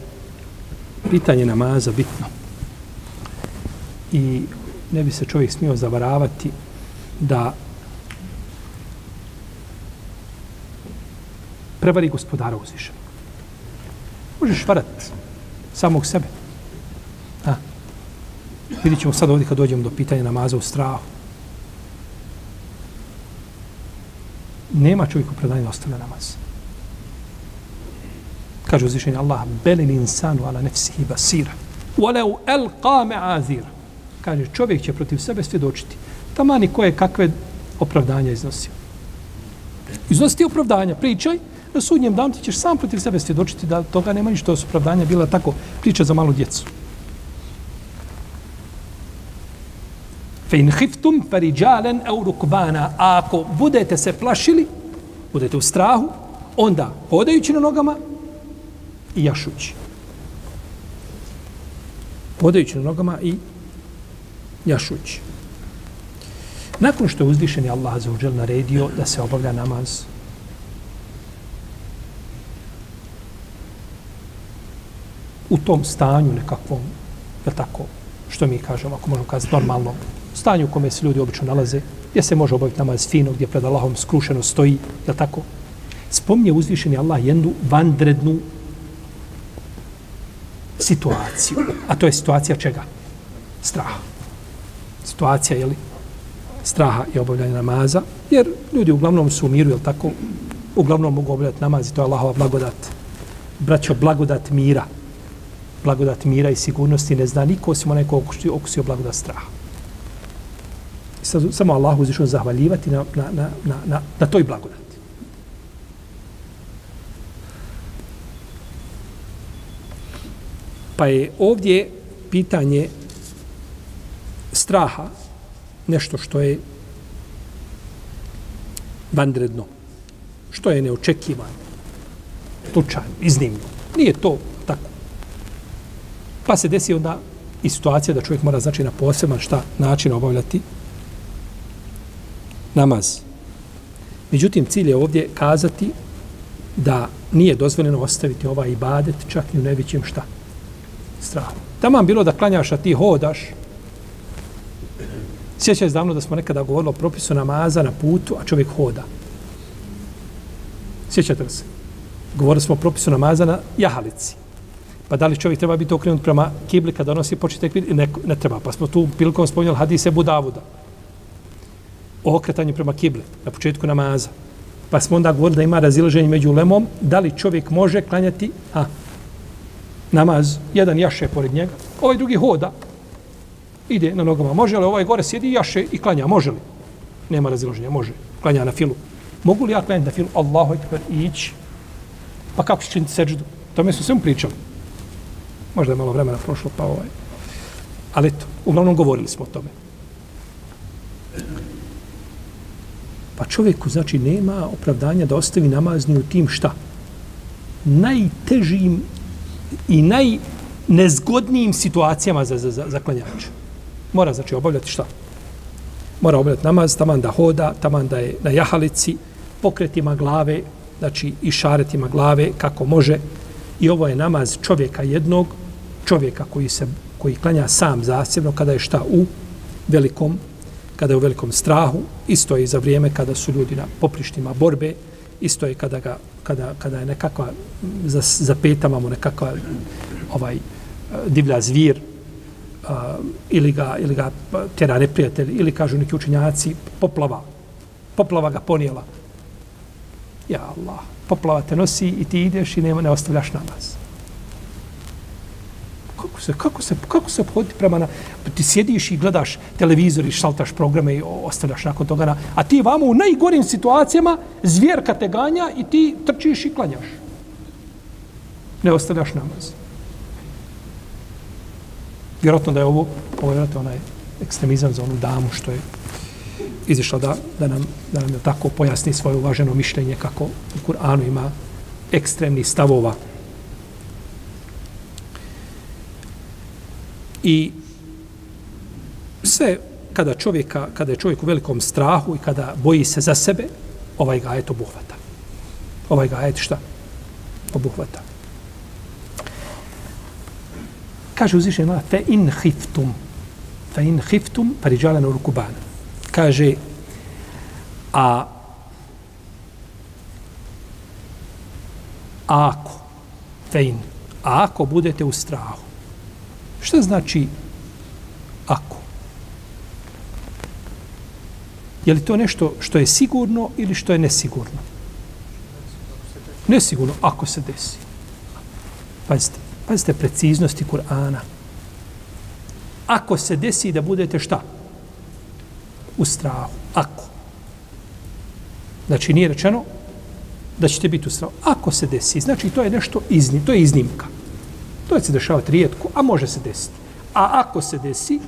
pitanje namaza bitno. I ne bi se čovjek smio zavaravati da prevari gospodara uzvišenog. Možeš varat samog sebe. A. Vidjet ćemo sad ovdje kad dođemo do pitanja namaza u strahu. Nema čovjeku predanje da ostane namaz. Kaže uzvišenje Allah, belil insanu ala nefsihi basira. Walau elqa me'azira. Kaže, čovjek će protiv sebe svjedočiti. Tamani koje kakve opravdanja iznosio. Iznosi ti opravdanja, pričaj, na sudnjem danu ti ćeš sam protiv sebe svjedočiti da toga nema ništa, su opravdanja bila tako priča za malu djecu. Fe in hiftum fariđalen au rukbana. A ako budete se plašili, budete u strahu, onda hodajući na nogama i jašući. Podajući na nogama i jašući. Nakon što je uzvišeni Allah za uđel naredio da se obavlja namaz, u tom stanju nekakvom, je tako, što mi kažemo, ako možemo kazati, normalnom stanju u kome se ljudi obično nalaze, gdje se može obaviti namaz fino, gdje pred Allahom skrušeno stoji, je tako, Spomnje uzvišeni Allah jednu vandrednu situaciju. A to je situacija čega? Straha. Situacija, je li? Straha i obavljanja namaza, jer ljudi uglavnom su u miru, jel tako? Uglavnom mogu obavljati namaz i to je Allahova blagodat. Braćo, blagodat mira. Blagodat mira i sigurnosti ne zna niko osim onaj ko okusio, okusio blagodat straha. I sad samo Allahu uzvišao zahvaljivati na, na, na, na, na, na toj blagodati. Pa je ovdje pitanje straha nešto što je vanredno, što je neočekivano, slučajno, iznimno. Nije to tako. Pa se desi onda i situacija da čovjek mora znači na poseban šta način obavljati namaz. Međutim, cilj je ovdje kazati da nije dozvoljeno ostaviti ovaj ibadet čak i u najvećem šta strah. Tamam bilo da klanjaš, a ti hodaš. Sjećaj se davno da smo nekada govorili o propisu namaza na putu, a čovjek hoda. Sjećate li se? Govorili smo o propisu namaza na jahalici. Pa da li čovjek treba biti okrenut prema kibli kada nosi početak vidi? Ne, ne treba. Pa smo tu prilikom spominjali hadise Budavuda. O okretanju prema kibli na početku namaza. Pa smo onda govorili da ima razilaženje među lemom, da li čovjek može klanjati a, namaz, jedan jaše pored njega, ovaj drugi hoda, ide na nogama. Može li ovaj gore sjedi jaše i klanja? Može li? Nema razilaženja, može. Klanja na filu. Mogu li ja klanjati na filu? Allahu ekber, ići. Pa kako će činiti seđdu? To mi su svemu pričali. Možda je malo vremena prošlo, pa ovaj. Ali eto, uglavnom govorili smo o tome. Pa čovjeku, znači, nema opravdanja da ostavi namazni u tim šta? Najtežim i najnezgodnijim situacijama za, za, za, za klanjača. Mora, znači, obavljati šta? Mora obavljati namaz, taman da hoda, taman da je na jahalici, pokretima glave, znači i šaretima glave, kako može. I ovo je namaz čovjeka jednog, čovjeka koji se koji klanja sam zasebno kada je šta u velikom kada je u velikom strahu, isto je i za vrijeme kada su ljudi na poprištima borbe, isto je kada, ga, kada, kada je nekakva, za, za petama mu nekakva ovaj, divlja zvir, a, ili, ga, ili ga tjera neprijatelj, ili kažu neki učenjaci, poplava. Poplava ga ponijela. Ja Allah, poplava te nosi i ti ideš i ne, ne ostavljaš namaz kako se, kako se, kako se obhoditi prema na... Ti sjediš i gledaš televizor i šaltaš programe i ostavljaš nakon toga na... A ti vamo u najgorim situacijama zvjerka te ganja i ti trčiš i klanjaš. Ne ostavljaš namaz. Vjerojatno da je ovo, ovo je vjerojatno onaj ekstremizam za onu damu što je izišla da, da, nam, da nam je tako pojasni svoje uvaženo mišljenje kako u Kur'anu ima ekstremni stavova I sve kada čovjeka, kada je čovjek u velikom strahu i kada boji se za sebe, ovaj ga ajet obuhvata. Ovaj ga ajet šta? Obuhvata. Kaže uzvišen Allah, fe in hiftum, fe in hiftum, pa riđala. Kaže, a ako, fe in, ako budete u strahu, Šta znači ako? Je li to nešto što je sigurno ili što je nesigurno? Nesigurno, ako se desi. Pazite, pazite preciznosti Kur'ana. Ako se desi da budete šta? U strahu. Ako. Znači, nije rečeno da ćete biti u strahu. Ako se desi, znači to je nešto iznim, to je iznimka. To je se dešavati rijetko, a može se desiti. A ako se desi,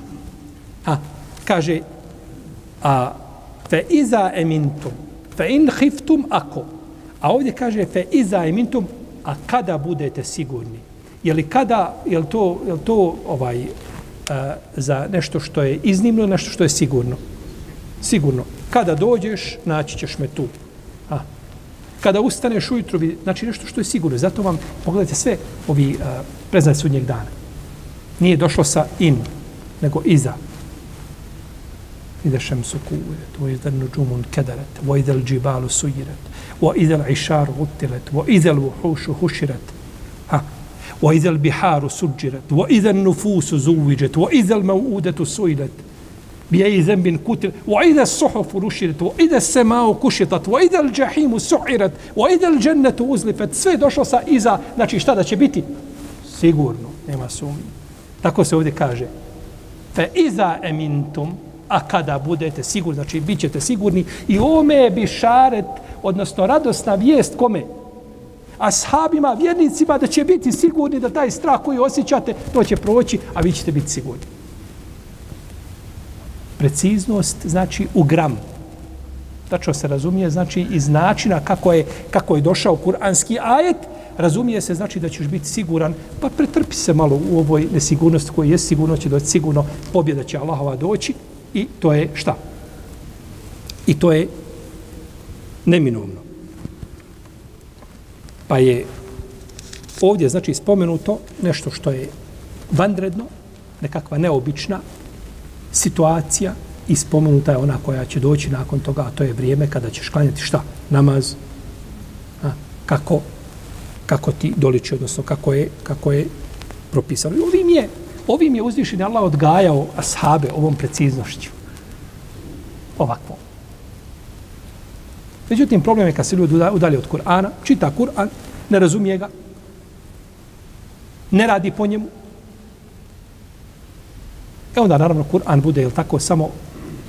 a, kaže, a, fe iza emintum, fe in hiftum ako. A ovdje kaže fe iza emintum, a kada budete sigurni. Je li kada, je li to, je li to ovaj, a, za nešto što je iznimno, nešto što je sigurno? Sigurno. Kada dođeš, naći ćeš me tu. Kada ustaneš ujutru, znači nešto što je sigurno. Zato vam, pogledajte sve ovi uh, preznaje sudnjeg dana. Nije došlo sa in, nego iza. Ide šemsu kuviret, o idel nuđumun kedaret, o idel džibalu sujiret, o idel išaru utilet, o idel vuhušu huširet, ha, vo idel biharu suđiret, vo idel nufusu zuviđet, vo بأي ذنب قتل وإذا الصحف نشرت وإذا السماء كشطت وإذا الجحيم سعرت وإذا الجنة أزلفت sve došlo sa iza znači šta da će biti sigurno nema sumnje tako se ovdje kaže fe iza emintum a kada budete sigurni znači bit ćete sigurni i ome je bišaret odnosno radosna vijest kome ashabima, vjernicima da će biti sigurni da taj strah koji osjećate to će proći a vi ćete biti sigurni preciznost znači u gram. Tačno se razumije znači iz načina kako je, kako je došao kuranski ajet, razumije se znači da ćeš biti siguran, pa pretrpi se malo u ovoj nesigurnosti koja je sigurno će doći sigurno pobjeda će Allahova doći i to je šta? I to je neminovno. Pa je ovdje znači spomenuto nešto što je vanredno, nekakva neobična situacija i spomenuta je ona koja će doći nakon toga, a to je vrijeme kada ćeš klanjati šta? Namaz. A, kako, kako ti doliči, odnosno kako je, kako je propisano. I ovim je, ovim je uzvišen Allah odgajao ashabe ovom preciznošću. Ovakvo. Međutim, problem je kad se ljudi udalje od Kur'ana, čita Kur'an, ne razumije ga, ne radi po njemu. E onda naravno Kur'an bude, jel tako, samo,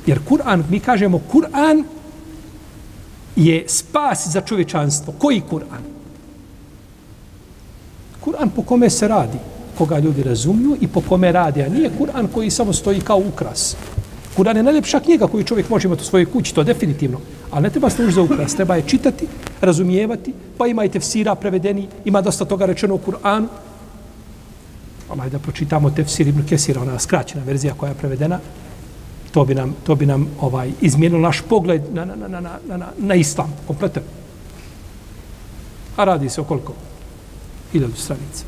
jer Kur'an, mi kažemo, Kur'an je spas za čovječanstvo. Koji Kur'an? Kur'an po kome se radi, koga ljudi razumiju i po kome radi, a nije Kur'an koji samo stoji kao ukras. Kur'an je najljepša knjiga koju čovjek može imati u svojoj kući, to definitivno. Ali ne treba služiti za ukras, treba je čitati, razumijevati, pa ima i tefsira prevedeni, ima dosta toga rečeno u Kur'anu ovaj, da pročitamo tefsir Ibn Kesira, ona skraćena verzija koja je prevedena, to bi nam, to bi nam ovaj izmijenilo naš pogled na, na, na, na, na, na, na islam, kompletan. A radi se o koliko? Hiljadu stranica.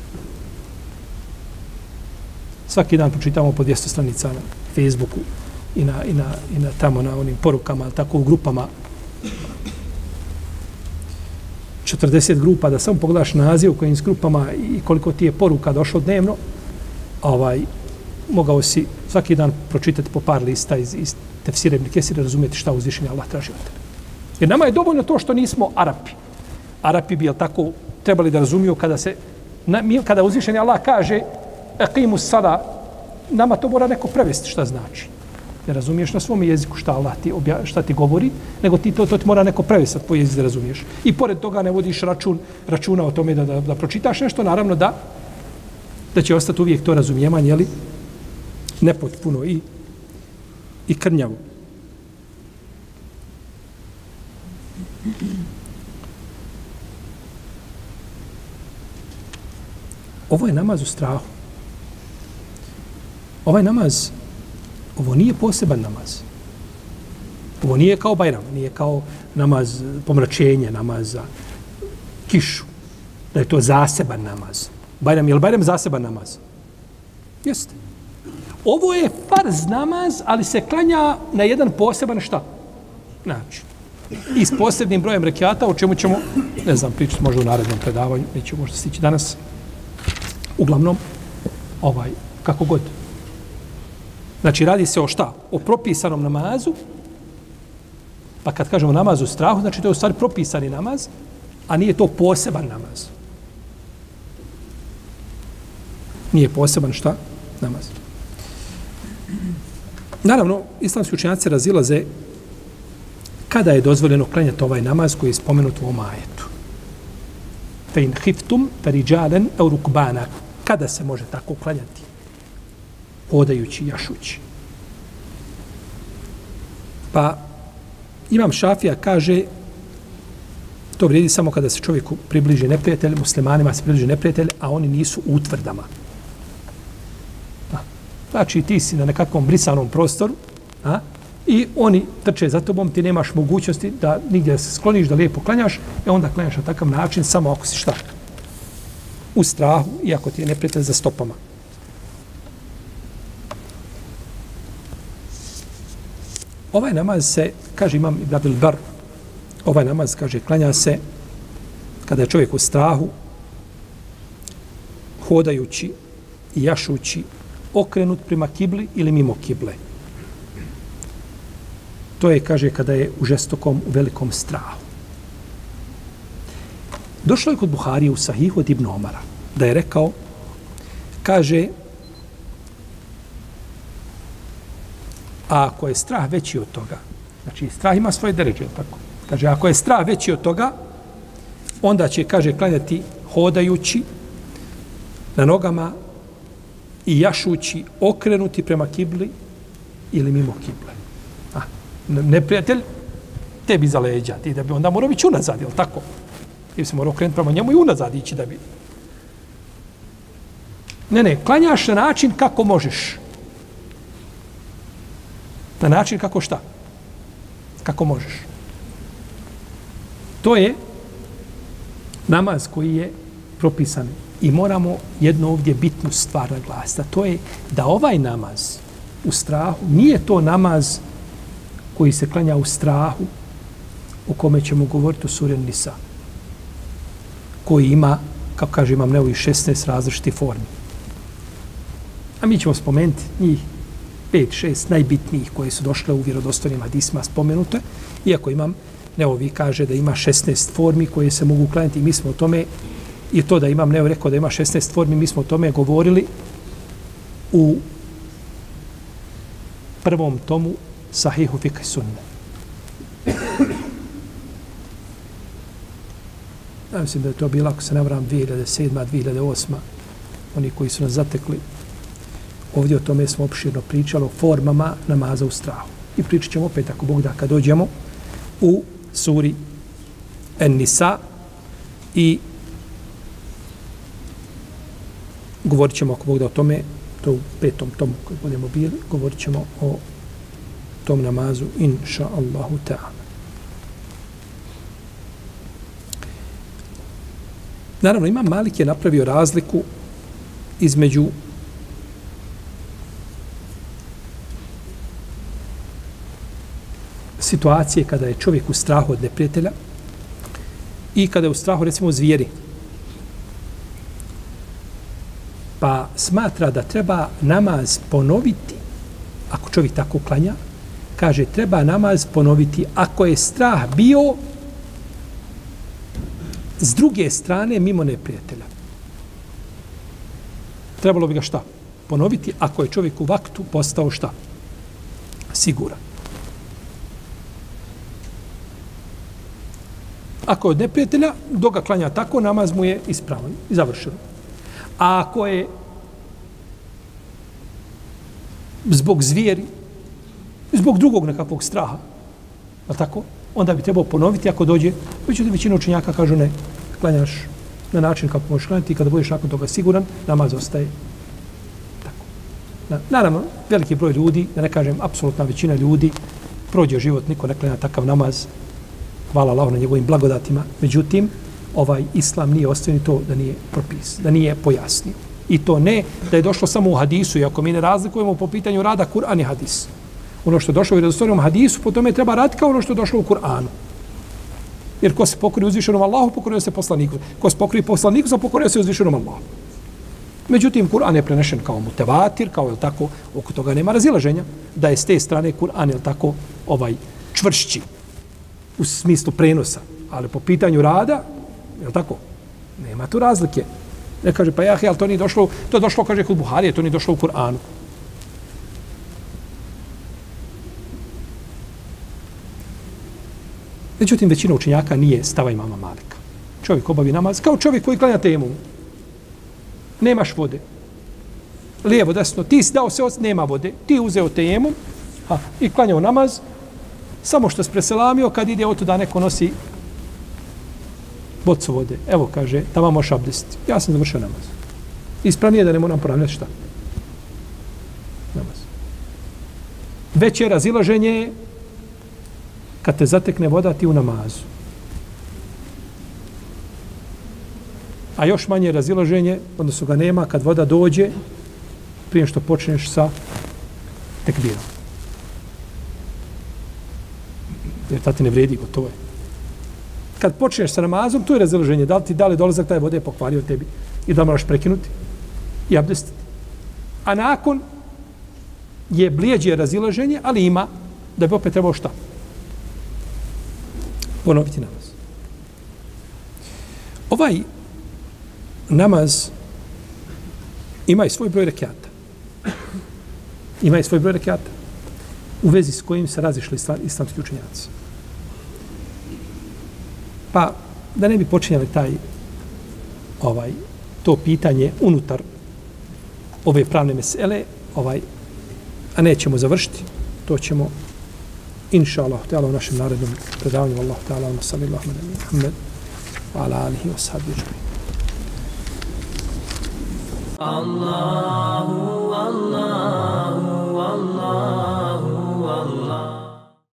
Svaki dan pročitamo po 200 stranica na Facebooku i na, i na, i na tamo na onim porukama, tako u grupama 40 grupa, da samo pogledaš naziv u kojim s grupama i koliko ti je poruka došlo dnevno, ovaj, mogao si svaki dan pročitati po par lista iz, iz tefsire ibn Kesira, razumijeti šta uzvišenje Allah traži od tebe. Jer nama je dovoljno to što nismo Arapi. Arapi bi, tako, trebali da razumiju kada se, na, mi, kada uzvišenje Allah kaže eqimu sada, nama to mora neko prevesti šta znači. Ne razumiješ na svom jeziku šta Allah ti, obja, šta ti govori, nego ti to, to ti mora neko prevesat po jeziku da razumiješ. I pored toga ne vodiš račun, računa o tome da, da, da pročitaš nešto, naravno da da će ostati uvijek to razumijevanje, jeli, nepotpuno i, i krnjavo. Ovo je namaz u strahu. Ovaj namaz, ovo nije poseban namaz. Ovo nije kao Bajram, nije kao namaz pomračenja, namaz za kišu. Da je to zaseban namaz. Bajram, je li Bajram zaseban namaz? Jeste. Ovo je farz namaz, ali se klanja na jedan poseban šta? Način. I s posebnim brojem rekiata, o čemu ćemo, ne znam, pričati možda u narednom predavanju, nećemo možda stići danas. Uglavnom, ovaj, kako god. Znači, radi se o šta? O propisanom namazu, pa kad kažemo namaz u strahu, znači to je u stvari propisani namaz, a nije to poseban namaz. Nije poseban šta? Namaz. Naravno, islamski učenjaci razilaze kada je dozvoljeno klanjati ovaj namaz koji je spomenut u ovom ajetu. Fe in hiftum periđalen eurukbana. Kada se može tako klanjati? Odajući, jašući. Pa, Imam Šafija kaže to vrijedi samo kada se čovjeku približi neprijatelj, muslimanima se približi neprijatelj, a oni nisu u utvrdama. Pa, znači ti si na nekakvom brisanom prostoru a? i oni trče za tobom, ti nemaš mogućnosti da nigdje se skloniš, da lijepo klanjaš, i onda klanjaš na takav način samo ako si šta? U strahu, iako ti je neprijatelj za stopama. Ovaj namaz se, kaže imam Ibrabil Bar, ovaj namaz, kaže, klanja se kada je čovjek u strahu, hodajući i jašući okrenut prema kibli ili mimo kible. To je, kaže, kada je u žestokom, u velikom strahu. Došlo je kod Buharije u Sahihu od Ibn Omara, da je rekao, kaže, a ako je strah veći od toga, znači strah ima svoje deređe, tako? Kaže, ako je strah veći od toga, onda će, kaže, klanjati hodajući na nogama i jašući okrenuti prema kibli ili mimo kible. A, neprijatelj tebi za leđa, ti da bi onda morao biti unazad, jel tako? Ti se morao okrenuti prema njemu i unazad ići da bi... Ne, ne, klanjaš na način kako možeš. Na način kako šta? Kako možeš. To je namaz koji je propisan I moramo jedno ovdje bitnu stvar naglasiti, to je da ovaj namaz u strahu nije to namaz koji se klanja u strahu u kome ćemo govoriti u suren Nisa, koji ima, kako kaže imam neovi 16 različitih formi. A mi ćemo spomenuti njih 5, 6 najbitnijih koje su došle u vjerodostojnim hadisma spomenute, iako imam, neovi kaže da ima 16 formi koje se mogu klanjati i mi smo o tome I to da imam neo rekao da ima 16 formi, mi smo o tome govorili u prvom tomu Sahihu Fikri Sunne. Ja mislim da je to bilo, ako se ne vram, 2007. 2008. Oni koji su nas zatekli, ovdje o tome smo opširno pričali o formama namaza u strahu. I pričat ćemo opet, ako Bog da, kad dođemo u suri En-Nisa i govorit ćemo, ako Bog da, o tome, to u petom tomu koji budemo bili, govorit ćemo o tom namazu, inša Allahu ta'ala. Naravno, Imam Malik je napravio razliku između situacije kada je čovjek u strahu od neprijatelja i kada je u strahu, recimo, zvijeri. Pa smatra da treba namaz ponoviti, ako čovjek tako klanja, kaže, treba namaz ponoviti ako je strah bio s druge strane mimo neprijatelja. Trebalo bi ga šta? Ponoviti ako je čovjek u vaktu postao šta? Siguran. Ako je od neprijatelja, dok ga klanja tako, namaz mu je ispravan i završen. A ako je zbog zvijeri, zbog drugog nekakvog straha, a tako, onda bi trebao ponoviti ako dođe, već većina učenjaka kažu ne, klanjaš na način kako možeš klanjati i kada budeš nakon toga siguran, namaz ostaje tako. Na, naravno, veliki broj ljudi, da ne kažem, apsolutna većina ljudi, prođe život, niko ne klanja takav namaz, hvala Allah na njegovim blagodatima, međutim, ovaj islam nije ostavio to da nije propis, da nije pojasnio. I to ne da je došlo samo u hadisu, iako mi ne razlikujemo po pitanju rada Kur'an i hadis. Ono što je došlo u redostojnom hadisu, po tome treba raditi kao ono što je došlo u Kur'anu. Jer ko se pokori uzvišenom Allahu, pokorio se poslaniku. Ko se pokori poslaniku, za pokorio se uzvišenom Allahu. Međutim, Kur'an je prenešen kao mutevatir, kao je tako, oko toga nema razilaženja, da je s te strane Kur'an je tako ovaj čvršći u smislu prenosa. Ali po pitanju rada, je tako, nema tu razlike. Ne kaže, pa ja, ali to nije došlo, to je došlo, kaže, kod Buharije, to nije došlo u Kur'anu. Međutim, većina učenjaka nije stava imama Malika. Čovjek obavi namaz kao čovjek koji klanja temu. Nemaš vode. Lijevo, desno. Ti si dao se, nema vode. Ti uzeo temu ha, i klanjao namaz. Samo što se preselamio kad ide od da neko nosi bocu vode. Evo, kaže, tamo moš abdestiti. Ja sam završio namaz. Ispravnije da ne moram ponavljati šta. Namaz. Veće razilaženje kad te zatekne voda ti u namazu. A još manje razilaženje, odnosno ga nema, kad voda dođe, prije što počneš sa tekbirom. Jer ta ti ne vredi, gotovo je. Kad počneš sa namazom, to je razilaženje. Da li ti da li dolazak taj vode pokvario tebi i da moraš prekinuti i abdestiti. A nakon je blijeđe razilaženje, ali ima da bi opet trebao šta? ponoviti namaz. Ovaj namaz ima i svoj broj rekiata. Ima i svoj broj rekiata u vezi s kojim se razišli islamski učenjaci. Pa, da ne bi počinjali taj ovaj to pitanje unutar ove pravne mesele, ovaj, a nećemo završiti, to ćemo inša Allah, ta'ala u našem narednom predavanju, Allah, ta'ala, wa sallallahu ala Muhammad, wa ala alihi wa sahbihi Allahu, Allahu,